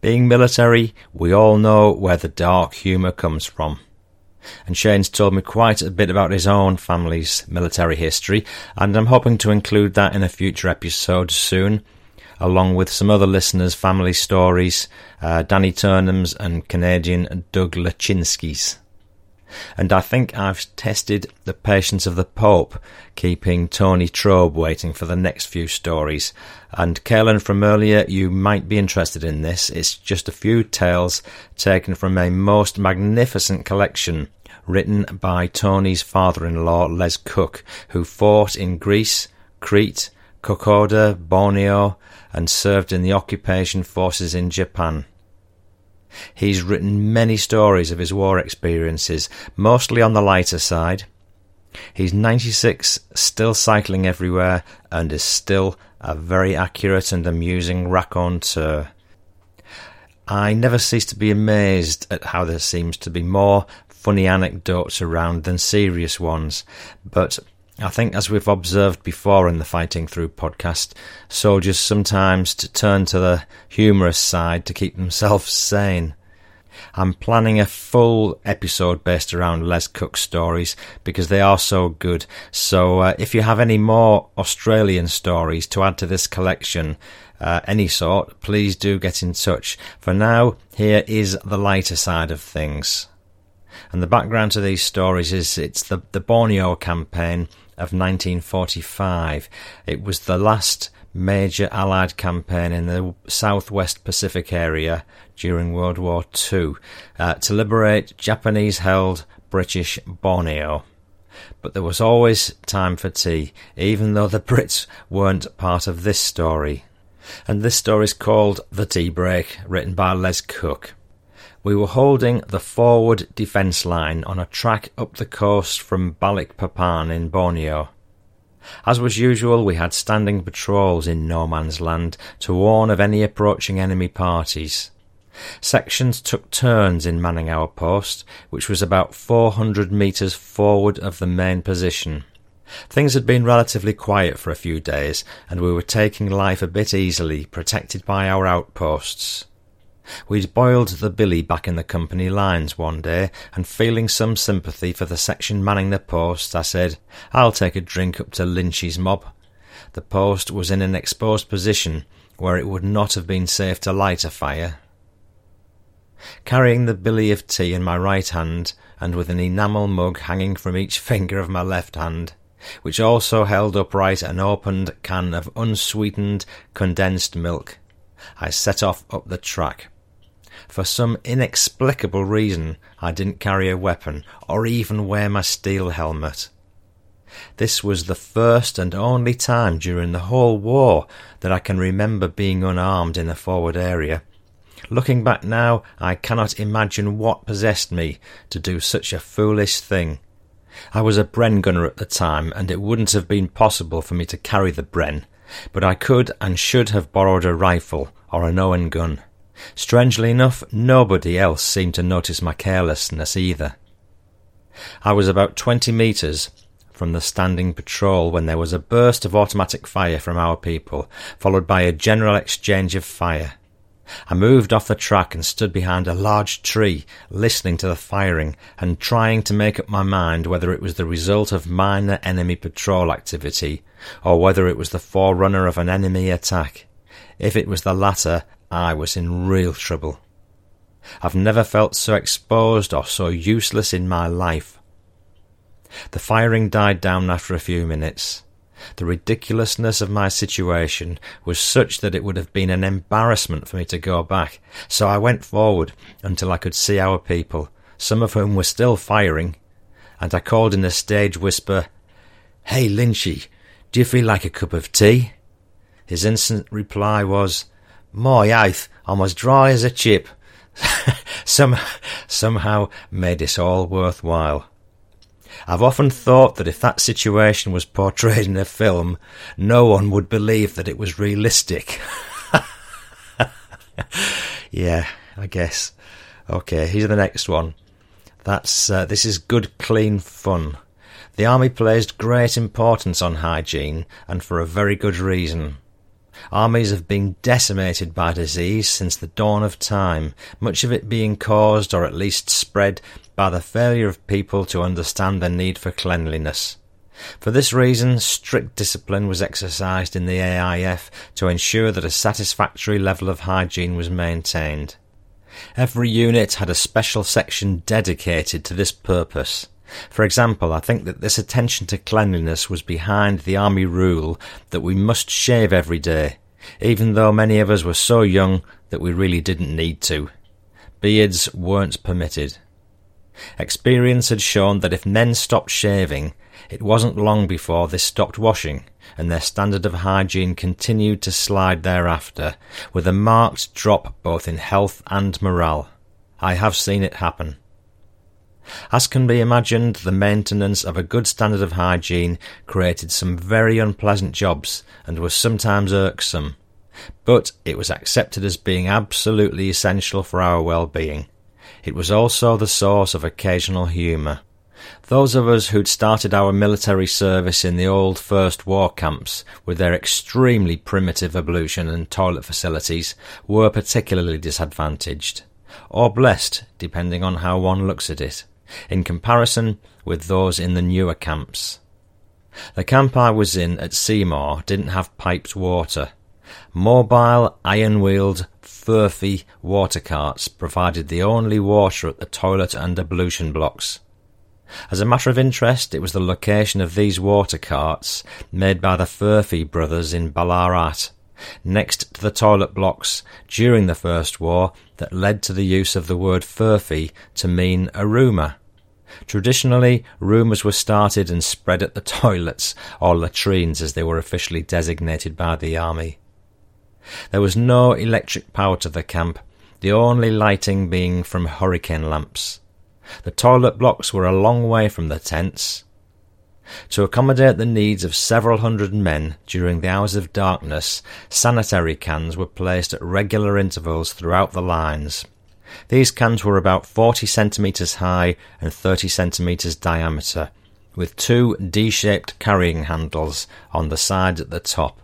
Being military, we all know where the dark humour comes from. And Shane's told me quite a bit about his own family's military history, and I'm hoping to include that in a future episode soon along with some other listeners' family stories, uh, Danny Turnham's and Canadian Doug Lachinsky's. And I think I've tested the patience of the Pope, keeping Tony Trobe waiting for the next few stories. And Kaelin from earlier, you might be interested in this. It's just a few tales taken from a most magnificent collection written by Tony's father-in-law, Les Cook, who fought in Greece, Crete, Kokoda, Borneo, and served in the occupation forces in Japan. He's written many stories of his war experiences, mostly on the lighter side. He's 96, still cycling everywhere, and is still a very accurate and amusing raconteur. I never cease to be amazed at how there seems to be more funny anecdotes around than serious ones, but I think, as we've observed before in the Fighting Through podcast, soldiers sometimes turn to the humorous side to keep themselves sane. I'm planning a full episode based around Les Cook's stories because they are so good. So, uh, if you have any more Australian stories to add to this collection, uh, any sort, please do get in touch. For now, here is the lighter side of things. And the background to these stories is it's the, the Borneo campaign of 1945. It was the last major Allied campaign in the southwest Pacific area during World War II uh, to liberate Japanese held British Borneo. But there was always time for tea, even though the Brits weren't part of this story. And this story is called The Tea Break, written by Les Cook. We were holding the forward defence line on a track up the coast from Balikpapan in Borneo. As was usual, we had standing patrols in no man's land to warn of any approaching enemy parties. Sections took turns in manning our post, which was about 400 metres forward of the main position. Things had been relatively quiet for a few days, and we were taking life a bit easily, protected by our outposts. We'd boiled the billy back in the company lines one day, and feeling some sympathy for the section manning the post, I said, I'll take a drink up to Lynchy's mob. The post was in an exposed position where it would not have been safe to light a fire. Carrying the billy of tea in my right hand, and with an enamel mug hanging from each finger of my left hand, which also held upright an opened can of unsweetened condensed milk, I set off up the track. For some inexplicable reason, I didn't carry a weapon or even wear my steel helmet. This was the first and only time during the whole war that I can remember being unarmed in a forward area. Looking back now, I cannot imagine what possessed me to do such a foolish thing. I was a Bren gunner at the time, and it wouldn't have been possible for me to carry the Bren, but I could and should have borrowed a rifle or an Owen gun. Strangely enough, nobody else seemed to notice my carelessness either. I was about twenty metres from the standing patrol when there was a burst of automatic fire from our people, followed by a general exchange of fire. I moved off the track and stood behind a large tree, listening to the firing and trying to make up my mind whether it was the result of minor enemy patrol activity or whether it was the forerunner of an enemy attack. If it was the latter, I was in real trouble. I've never felt so exposed or so useless in my life. The firing died down after a few minutes. The ridiculousness of my situation was such that it would have been an embarrassment for me to go back, so I went forward until I could see our people, some of whom were still firing, and I called in a stage whisper, Hey, Lynchy, do you feel like a cup of tea? His instant reply was, My oath, I'm as dry as a chip. Some, somehow made this all worthwhile. I've often thought that if that situation was portrayed in a film, no one would believe that it was realistic. yeah, I guess. Okay, here's the next one. That's uh, this is good, clean fun. The army placed great importance on hygiene, and for a very good reason. Armies have been decimated by disease since the dawn of time, much of it being caused or at least spread by the failure of people to understand the need for cleanliness. For this reason, strict discipline was exercised in the AIF to ensure that a satisfactory level of hygiene was maintained. Every unit had a special section dedicated to this purpose. For example, I think that this attention to cleanliness was behind the army rule that we must shave every day, even though many of us were so young that we really didn't need to. Beards weren't permitted. Experience had shown that if men stopped shaving, it wasn't long before they stopped washing, and their standard of hygiene continued to slide thereafter, with a marked drop both in health and morale. I have seen it happen. As can be imagined, the maintenance of a good standard of hygiene created some very unpleasant jobs and was sometimes irksome, but it was accepted as being absolutely essential for our well-being. It was also the source of occasional humour. Those of us who'd started our military service in the old First War camps with their extremely primitive ablution and toilet facilities were particularly disadvantaged, or blessed, depending on how one looks at it in comparison with those in the newer camps. The camp I was in at Seymour didn't have piped water. Mobile, iron wheeled, furphy water carts provided the only water at the toilet and ablution blocks. As a matter of interest, it was the location of these water carts, made by the Furphy brothers in Ballarat, next to the toilet blocks during the First War, that led to the use of the word Furphy to mean a rumour. Traditionally, rumours were started and spread at the toilets, or latrines as they were officially designated by the army. There was no electric power to the camp, the only lighting being from hurricane lamps. The toilet blocks were a long way from the tents. To accommodate the needs of several hundred men during the hours of darkness, sanitary cans were placed at regular intervals throughout the lines. These cans were about 40 centimetres high and 30 centimetres diameter, with two D-shaped carrying handles on the side at the top.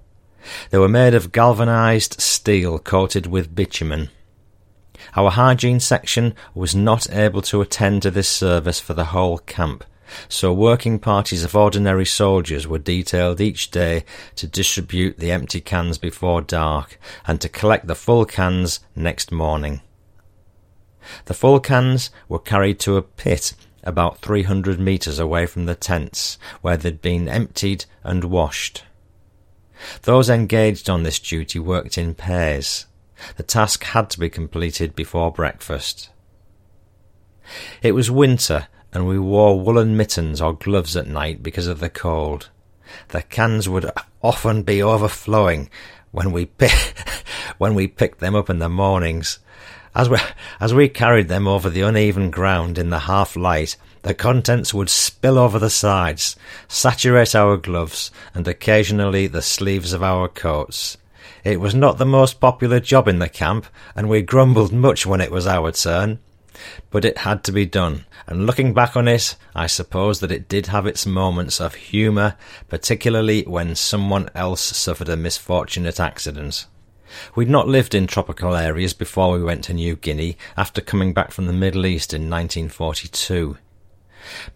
They were made of galvanized steel coated with bitumen. Our hygiene section was not able to attend to this service for the whole camp, so working parties of ordinary soldiers were detailed each day to distribute the empty cans before dark and to collect the full cans next morning. The full cans were carried to a pit about 300 metres away from the tents, where they'd been emptied and washed. Those engaged on this duty worked in pairs. The task had to be completed before breakfast. It was winter, and we wore woolen mittens or gloves at night because of the cold. The cans would often be overflowing when we pick, when we picked them up in the mornings. As we, as we carried them over the uneven ground in the half light, the contents would spill over the sides, saturate our gloves, and occasionally the sleeves of our coats. It was not the most popular job in the camp, and we grumbled much when it was our turn. But it had to be done, and looking back on it, I suppose that it did have its moments of humour, particularly when someone else suffered a misfortunate accident. We'd not lived in tropical areas before we went to New Guinea after coming back from the Middle East in 1942.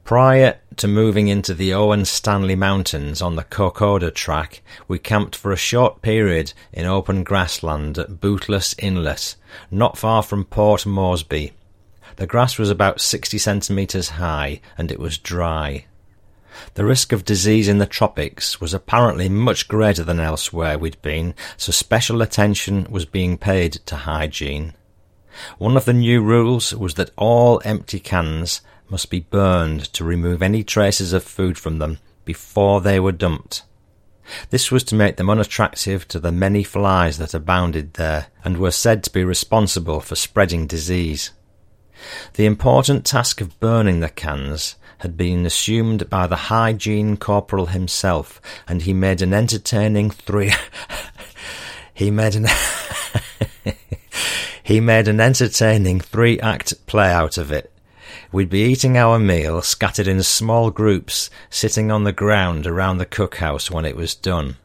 Prior to moving into the Owen Stanley Mountains on the Kokoda track, we camped for a short period in open grassland at Bootless Inlet, not far from Port Moresby. The grass was about 60 centimetres high and it was dry. The risk of disease in the tropics was apparently much greater than elsewhere we'd been, so special attention was being paid to hygiene. One of the new rules was that all empty cans must be burned to remove any traces of food from them before they were dumped. This was to make them unattractive to the many flies that abounded there and were said to be responsible for spreading disease. The important task of burning the cans had been assumed by the hygiene corporal himself, and he made an entertaining three. he made an. he made an entertaining three act play out of it. We'd be eating our meal scattered in small groups, sitting on the ground around the cookhouse when it was done.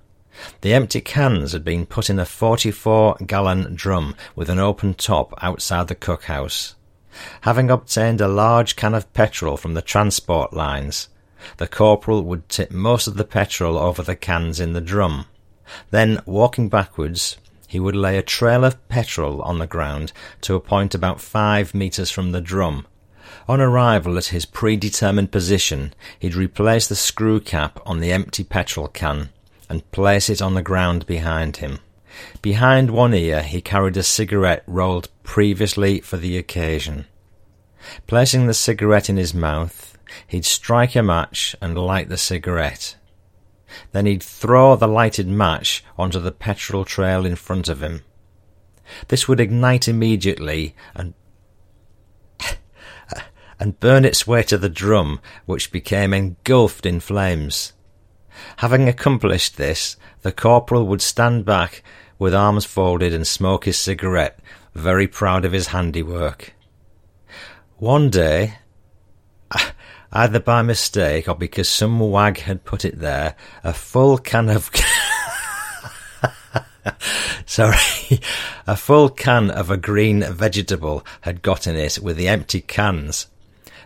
The empty cans had been put in a 44 gallon drum with an open top outside the cookhouse. Having obtained a large can of petrol from the transport lines, the corporal would tip most of the petrol over the cans in the drum. Then, walking backwards, he would lay a trail of petrol on the ground to a point about five metres from the drum. On arrival at his predetermined position, he'd replace the screw cap on the empty petrol can and place it on the ground behind him. Behind one ear he carried a cigarette rolled previously for the occasion. Placing the cigarette in his mouth, he'd strike a match and light the cigarette. Then he'd throw the lighted match onto the petrol trail in front of him. This would ignite immediately and and burn its way to the drum, which became engulfed in flames. Having accomplished this, the corporal would stand back with arms folded and smoke his cigarette, very proud of his handiwork. One day, either by mistake or because some wag had put it there, a full can of sorry, a full can of a green vegetable had got in it with the empty cans.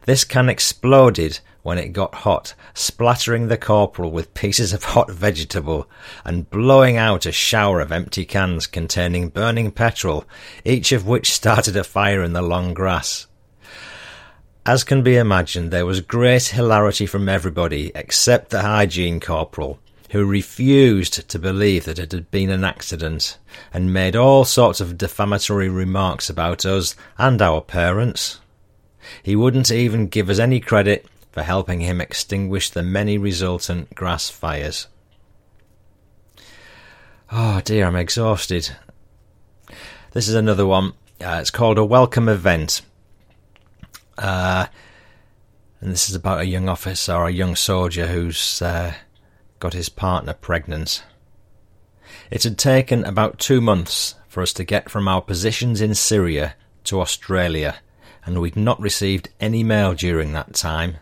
This can exploded when it got hot, splattering the corporal with pieces of hot vegetable and blowing out a shower of empty cans containing burning petrol, each of which started a fire in the long grass. As can be imagined, there was great hilarity from everybody except the hygiene corporal, who refused to believe that it had been an accident and made all sorts of defamatory remarks about us and our parents. He wouldn't even give us any credit for helping him extinguish the many resultant grass fires. Oh dear, I'm exhausted. This is another one. Uh, it's called A Welcome Event. Uh, and this is about a young officer or a young soldier who's uh, got his partner pregnant. It had taken about two months for us to get from our positions in Syria to Australia and we'd not received any mail during that time.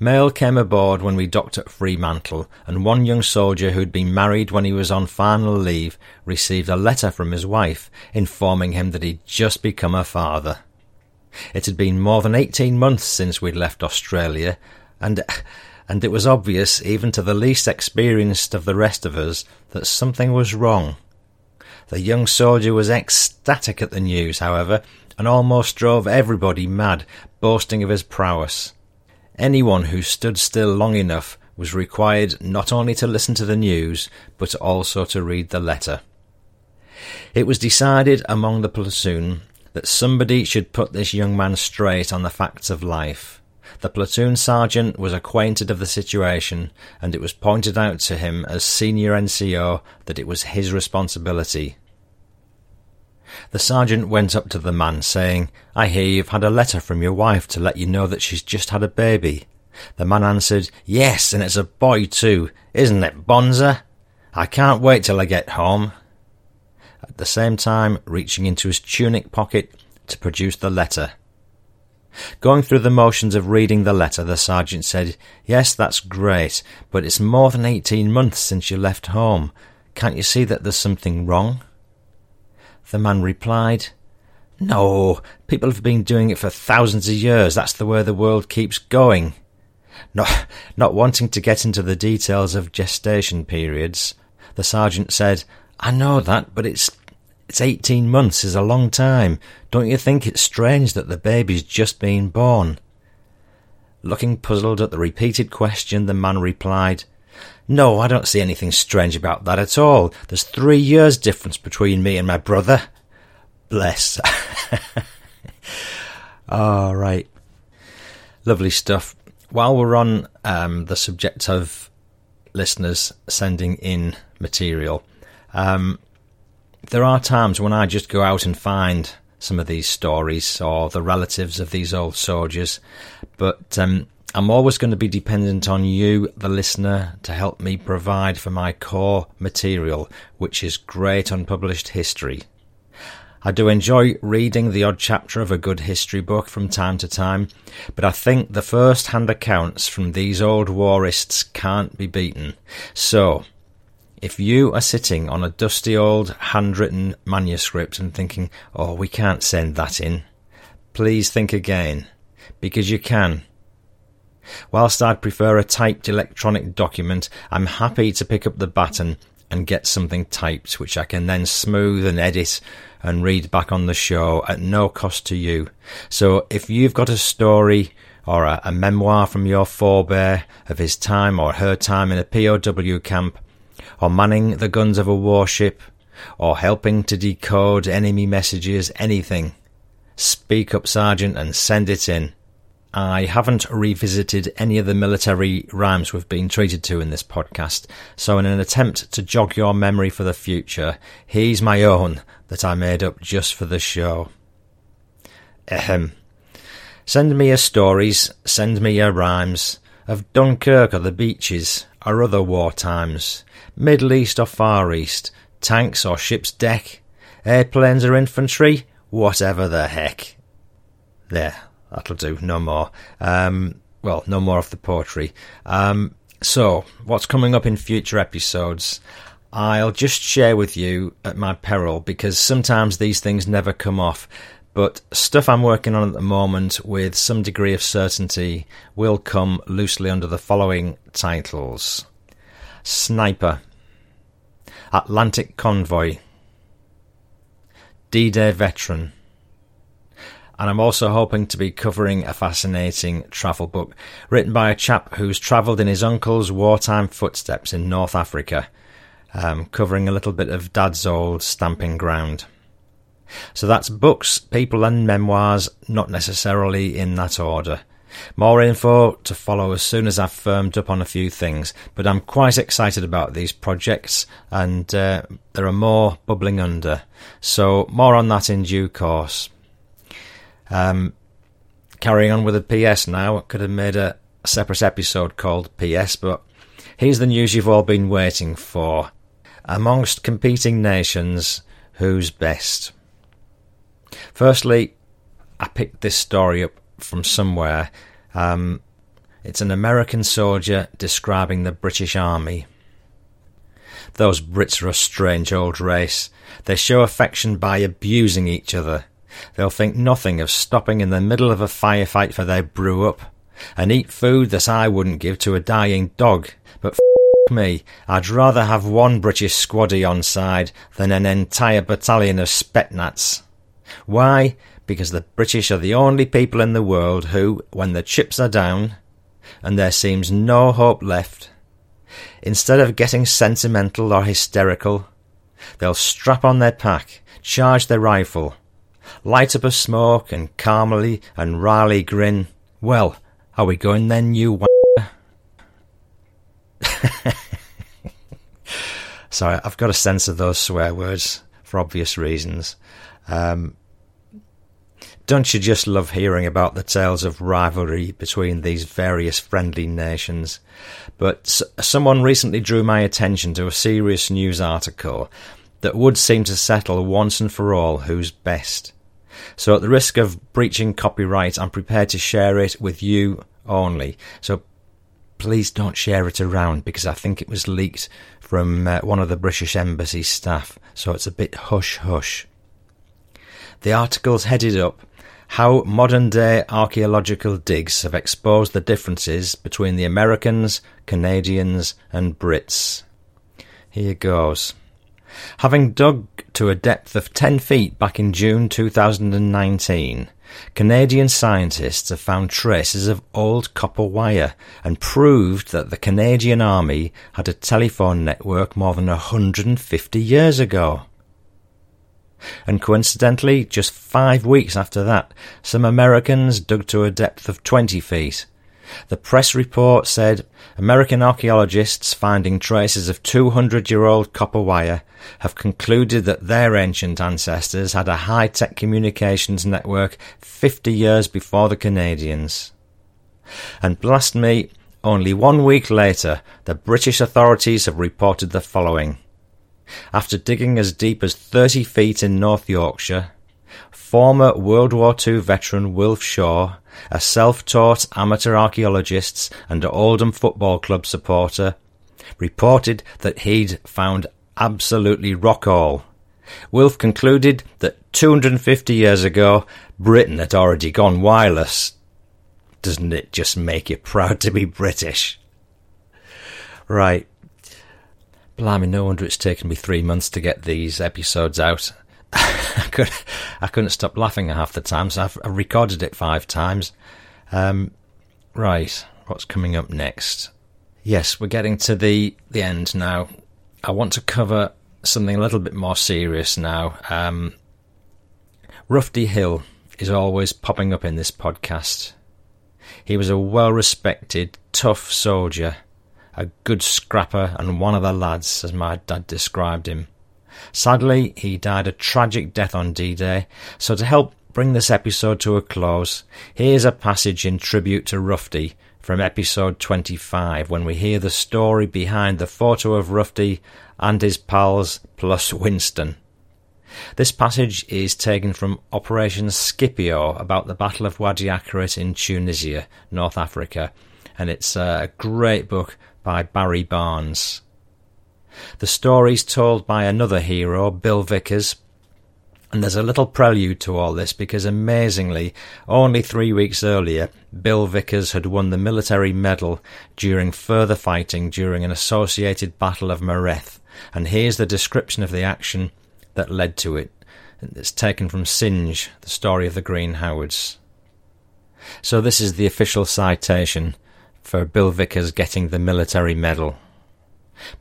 Mail came aboard when we docked at Fremantle, and one young soldier who'd been married when he was on final leave received a letter from his wife informing him that he'd just become a father. It had been more than eighteen months since we'd left Australia, and and it was obvious, even to the least experienced of the rest of us, that something was wrong. The young soldier was ecstatic at the news, however, and almost drove everybody mad, boasting of his prowess. Anyone who stood still long enough was required not only to listen to the news, but also to read the letter. It was decided among the platoon that somebody should put this young man straight on the facts of life. The platoon sergeant was acquainted of the situation, and it was pointed out to him as senior NCO that it was his responsibility. The sergeant went up to the man, saying, I hear you've had a letter from your wife to let you know that she's just had a baby. The man answered, Yes, and it's a boy too. Isn't it, Bonza? I can't wait till I get home. At the same time, reaching into his tunic pocket to produce the letter. Going through the motions of reading the letter, the sergeant said, Yes, that's great, but it's more than eighteen months since you left home. Can't you see that there's something wrong? The man replied, No, people have been doing it for thousands of years. That's the way the world keeps going. Not, not wanting to get into the details of gestation periods, the sergeant said, I know that, but it's it's eighteen months is a long time. Don't you think it's strange that the baby's just been born? Looking puzzled at the repeated question, the man replied, no, I don't see anything strange about that at all. There's three years difference between me and my brother. Bless. all right. Lovely stuff. While we're on um, the subject of listeners sending in material, um, there are times when I just go out and find some of these stories or the relatives of these old soldiers, but um, I'm always going to be dependent on you, the listener, to help me provide for my core material, which is great unpublished history. I do enjoy reading the odd chapter of a good history book from time to time, but I think the first hand accounts from these old warists can't be beaten. So, if you are sitting on a dusty old handwritten manuscript and thinking, oh, we can't send that in, please think again, because you can. Whilst I'd prefer a typed electronic document, I'm happy to pick up the baton and get something typed, which I can then smooth and edit and read back on the show at no cost to you. So if you've got a story or a, a memoir from your forebear of his time or her time in a POW camp, or manning the guns of a warship, or helping to decode enemy messages, anything, speak up, Sergeant, and send it in. I haven't revisited any of the military rhymes we've been treated to in this podcast, so in an attempt to jog your memory for the future, here's my own that I made up just for the show. Ahem. Send me your stories, send me your rhymes of Dunkirk or the beaches or other war times, Middle East or Far East, tanks or ship's deck, airplanes or infantry, whatever the heck. There, That'll do. No more. Um, well, no more of the poetry. Um, so, what's coming up in future episodes? I'll just share with you at my peril because sometimes these things never come off. But stuff I'm working on at the moment with some degree of certainty will come loosely under the following titles Sniper, Atlantic Convoy, D Day Veteran, and I'm also hoping to be covering a fascinating travel book written by a chap who's travelled in his uncle's wartime footsteps in North Africa, um, covering a little bit of Dad's old stamping ground. So that's books, people, and memoirs, not necessarily in that order. More info to follow as soon as I've firmed up on a few things, but I'm quite excited about these projects and uh, there are more bubbling under. So, more on that in due course. Um, carrying on with the PS now, I could have made a separate episode called PS, but here's the news you've all been waiting for. Amongst competing nations, who's best? Firstly, I picked this story up from somewhere. Um, It's an American soldier describing the British Army. Those Brits are a strange old race. They show affection by abusing each other. They'll think nothing of stopping in the middle of a firefight for their brew up, and eat food that I wouldn't give to a dying dog. But f me, I'd rather have one British squaddy on side than an entire battalion of Spetsnaz. Why? Because the British are the only people in the world who, when the chips are down, and there seems no hope left, instead of getting sentimental or hysterical, they'll strap on their pack, charge their rifle, light up a smoke, and calmly and wryly grin. Well, are we going then, you Sorry, I've got a sense of those swear words for obvious reasons. Um, don't you just love hearing about the tales of rivalry between these various friendly nations? But someone recently drew my attention to a serious news article that would seem to settle once and for all who's best. So, at the risk of breaching copyright, I'm prepared to share it with you only. So, please don't share it around because I think it was leaked from uh, one of the British Embassy staff, so it's a bit hush hush. The article's headed up how modern day archaeological digs have exposed the differences between the Americans, Canadians, and Brits. Here goes. Having dug to a depth of 10 feet back in June 2019, Canadian scientists have found traces of old copper wire and proved that the Canadian Army had a telephone network more than 150 years ago. And coincidentally, just five weeks after that, some Americans dug to a depth of 20 feet. The press report said American archaeologists finding traces of 200 year old copper wire have concluded that their ancient ancestors had a high tech communications network 50 years before the Canadians. And blast me, only one week later, the British authorities have reported the following. After digging as deep as 30 feet in North Yorkshire, former World War II veteran Wilf Shaw, a self-taught amateur archaeologist and Oldham Football Club supporter, reported that he'd found absolutely rock all. Wilf concluded that 250 years ago, Britain had already gone wireless. Doesn't it just make you proud to be British? Right, Blimey, no wonder it's taken me three months to get these episodes out. I, could, I couldn't stop laughing half the time, so I've, I've recorded it five times. Um, right, what's coming up next? Yes, we're getting to the, the end now. I want to cover something a little bit more serious now. Um, Rufty Hill is always popping up in this podcast. He was a well respected, tough soldier a good scrapper and one of the lads, as my dad described him. Sadly, he died a tragic death on D-Day, so to help bring this episode to a close, here's a passage in tribute to Rufty from episode 25 when we hear the story behind the photo of Rufty and his pals plus Winston. This passage is taken from Operation Scipio about the Battle of Wadi Akarit in Tunisia, North Africa, and it's a great book by Barry Barnes. The story's told by another hero, Bill Vickers, and there's a little prelude to all this because amazingly, only three weeks earlier, Bill Vickers had won the military medal during further fighting during an associated battle of Mareth. And here's the description of the action that led to it. It's taken from Singe, the story of the Green Howards. So this is the official citation for Bill Vickers getting the military medal.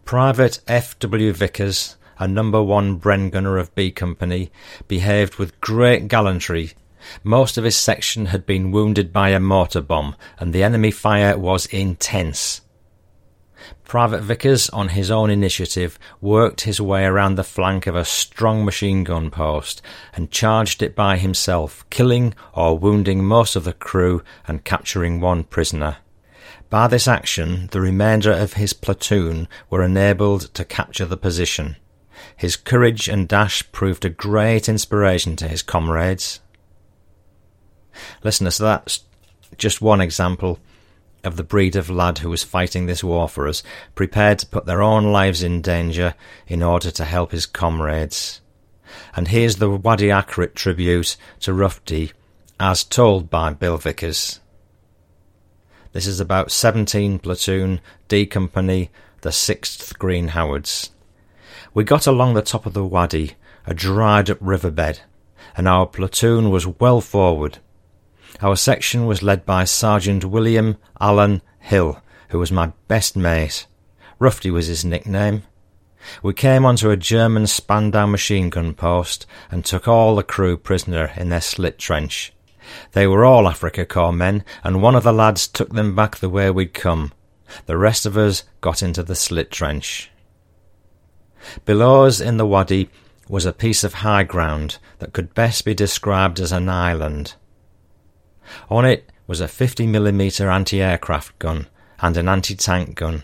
Private F.W. Vickers, a number one Bren gunner of B Company, behaved with great gallantry. Most of his section had been wounded by a mortar bomb, and the enemy fire was intense. Private Vickers, on his own initiative, worked his way around the flank of a strong machine gun post and charged it by himself, killing or wounding most of the crew and capturing one prisoner. By this action, the remainder of his platoon were enabled to capture the position. His courage and dash proved a great inspiration to his comrades. Listeners, that's just one example of the breed of lad who was fighting this war for us, prepared to put their own lives in danger in order to help his comrades. And here's the Wadi Akarit tribute to Rufty, as told by Bill Vickers. This is about 17 platoon, D Company, the 6th Green Howards. We got along the top of the Wadi, a dried up riverbed, and our platoon was well forward. Our section was led by Sergeant William Allen Hill, who was my best mate. Rufty was his nickname. We came onto a German Spandau machine gun post and took all the crew prisoner in their slit trench. They were all Afrika Korps men, and one of the lads took them back the way we'd come. The rest of us got into the slit trench. Below us in the wadi was a piece of high ground that could best be described as an island. On it was a 50mm anti-aircraft gun and an anti-tank gun.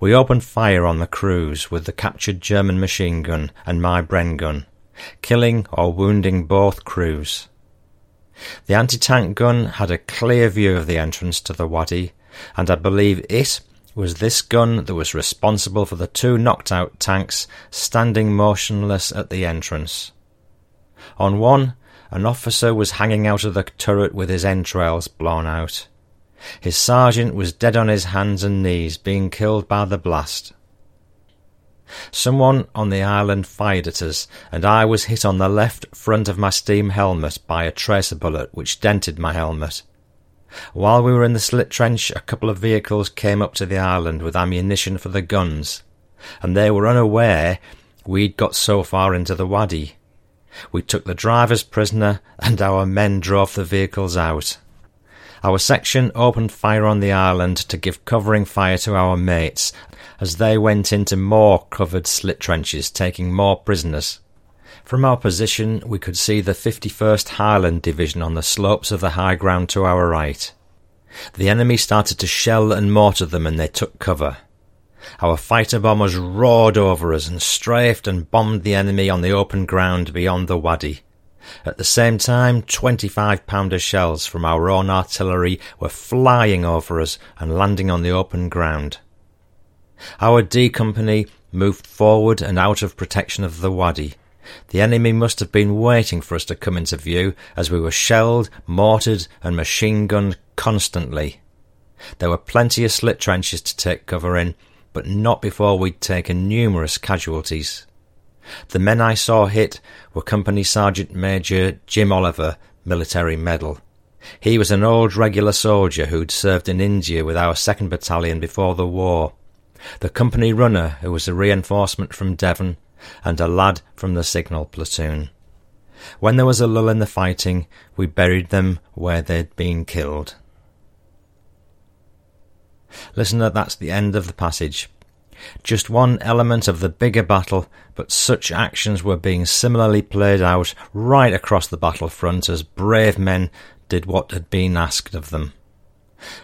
We opened fire on the crews with the captured German machine gun and my Bren gun, killing or wounding both crews. The anti-tank gun had a clear view of the entrance to the wadi, and I believe it was this gun that was responsible for the two knocked out tanks standing motionless at the entrance. On one an officer was hanging out of the turret with his entrails blown out. His sergeant was dead on his hands and knees, being killed by the blast. Someone on the island fired at us, and I was hit on the left front of my steam helmet by a tracer bullet which dented my helmet. While we were in the slit trench, a couple of vehicles came up to the island with ammunition for the guns, and they were unaware we'd got so far into the wadi. We took the drivers prisoner, and our men drove the vehicles out. Our section opened fire on the island to give covering fire to our mates as they went into more covered slit trenches, taking more prisoners. From our position, we could see the 51st Highland Division on the slopes of the high ground to our right. The enemy started to shell and mortar them, and they took cover. Our fighter bombers roared over us and strafed and bombed the enemy on the open ground beyond the wadi. At the same time, 25 pounder shells from our own artillery were flying over us and landing on the open ground. Our D Company moved forward and out of protection of the wadi. The enemy must have been waiting for us to come into view as we were shelled, mortared, and machine gunned constantly. There were plenty of slit trenches to take cover in, but not before we'd taken numerous casualties. The men I saw hit were Company Sergeant Major Jim Oliver, Military Medal. He was an old regular soldier who'd served in India with our 2nd Battalion before the war. The company runner, who was a reinforcement from Devon, and a lad from the signal platoon. When there was a lull in the fighting, we buried them where they'd been killed. Listener, that's the end of the passage. Just one element of the bigger battle, but such actions were being similarly played out right across the battlefront as brave men did what had been asked of them.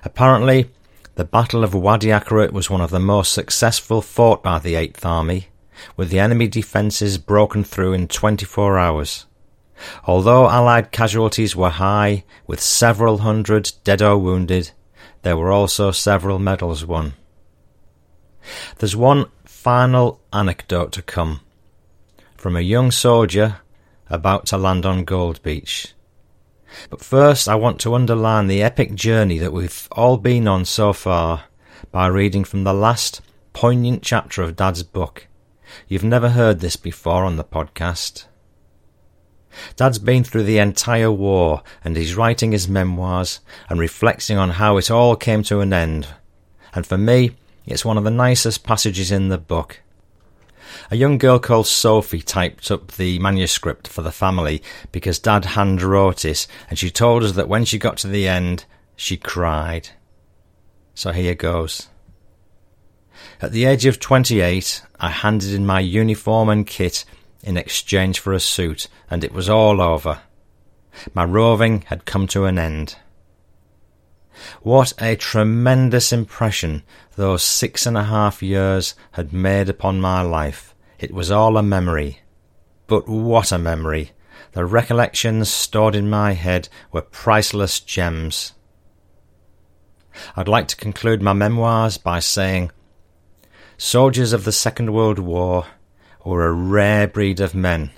Apparently, the Battle of Wadi Akarit was one of the most successful fought by the Eighth Army, with the enemy defences broken through in 24 hours. Although Allied casualties were high, with several hundred dead or wounded, there were also several medals won. There's one final anecdote to come from a young soldier about to land on Gold Beach. But first, I want to underline the epic journey that we've all been on so far by reading from the last poignant chapter of Dad's book. You've never heard this before on the podcast. Dad's been through the entire war and he's writing his memoirs and reflecting on how it all came to an end. And for me, it's one of the nicest passages in the book. A young girl called Sophie typed up the manuscript for the family because Dad hand wrote it, and she told us that when she got to the end, she cried. So here goes. At the age of 28, I handed in my uniform and kit in exchange for a suit, and it was all over. My roving had come to an end. What a tremendous impression those six and a half years had made upon my life. It was all a memory. But what a memory! The recollections stored in my head were priceless gems. I'd like to conclude my memoirs by saying soldiers of the Second World War were a rare breed of men.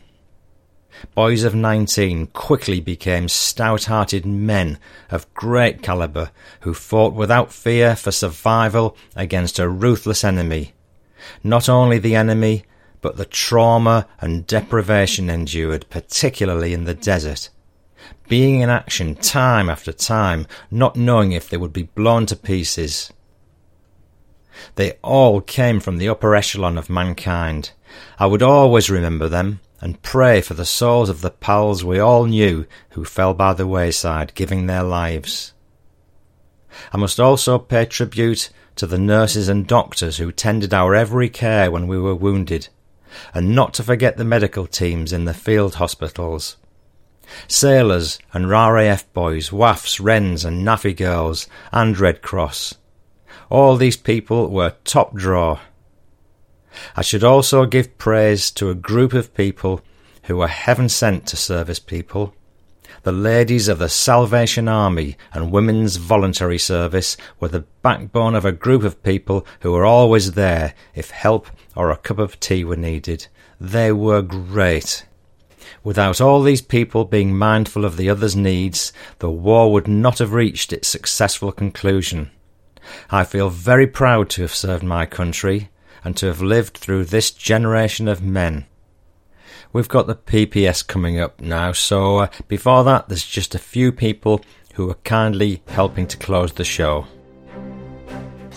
Boys of 19 quickly became stout hearted men of great calibre who fought without fear for survival against a ruthless enemy. Not only the enemy, but the trauma and deprivation endured, particularly in the desert. Being in action time after time, not knowing if they would be blown to pieces. They all came from the upper echelon of mankind. I would always remember them and pray for the souls of the pals we all knew who fell by the wayside, giving their lives. I must also pay tribute to the nurses and doctors who tended our every care when we were wounded, and not to forget the medical teams in the field hospitals. Sailors and RAF boys, WAAFs, Wrens and NAAFI girls, and Red Cross. All these people were top draw. I should also give praise to a group of people who were heaven sent to service people. The ladies of the Salvation Army and Women's Voluntary Service were the backbone of a group of people who were always there if help or a cup of tea were needed. They were great. Without all these people being mindful of the other's needs, the war would not have reached its successful conclusion. I feel very proud to have served my country and to have lived through this generation of men. We've got the PPS coming up now, so uh, before that, there's just a few people who are kindly helping to close the show.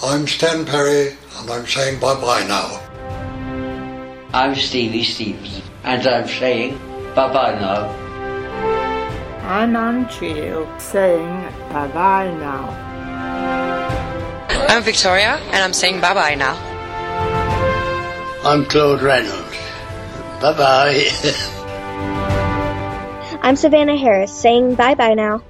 I'm Stan Perry, and I'm saying bye bye now. I'm Stevie Stevens, and I'm saying bye bye now. I'm Ann Cheall, saying bye bye now. I'm Victoria, and I'm saying bye bye now. I'm Claude Reynolds. Bye bye. I'm Savannah Harris saying bye bye now.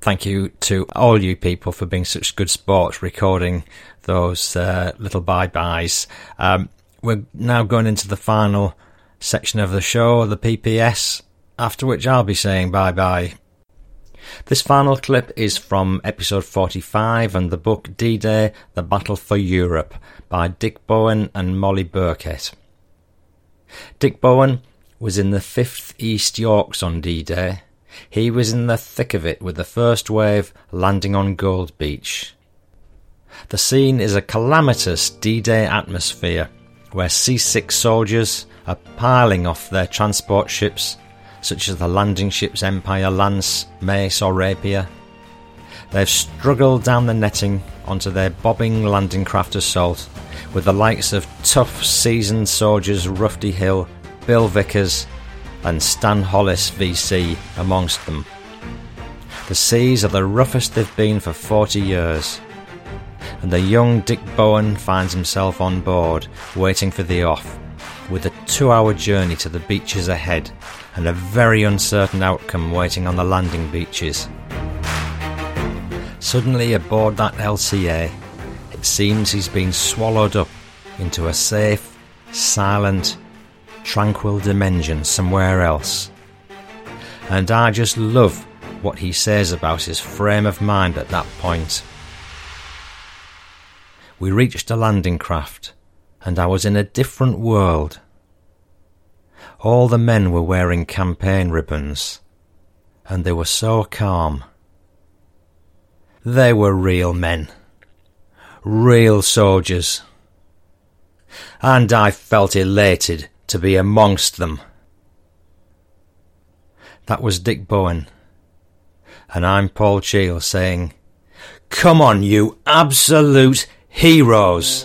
Thank you to all you people for being such good sports recording those uh, little bye byes. Um, we're now going into the final section of the show, the PPS, after which I'll be saying bye bye. This final clip is from episode 45 and the book D Day The Battle for Europe by Dick Bowen and Molly Burkett. Dick Bowen was in the 5th East Yorks on D Day. He was in the thick of it with the first wave landing on Gold Beach. The scene is a calamitous D Day atmosphere where seasick soldiers are piling off their transport ships such as the landing ships Empire, Lance, Mace, or Rapier. They've struggled down the netting onto their bobbing landing craft assault, with the likes of tough, seasoned soldiers Rufty Hill, Bill Vickers, and Stan Hollis VC amongst them. The seas are the roughest they've been for 40 years, and the young Dick Bowen finds himself on board, waiting for the off, with a two hour journey to the beaches ahead and a very uncertain outcome waiting on the landing beaches. Suddenly, aboard that LCA, it seems he's been swallowed up into a safe, silent, tranquil dimension somewhere else. And I just love what he says about his frame of mind at that point. We reached a landing craft, and I was in a different world. All the men were wearing campaign ribbons, and they were so calm. They were real men, real soldiers, and I felt elated to be amongst them. That was Dick Bowen, and I'm Paul Cheall saying, Come on, you absolute heroes!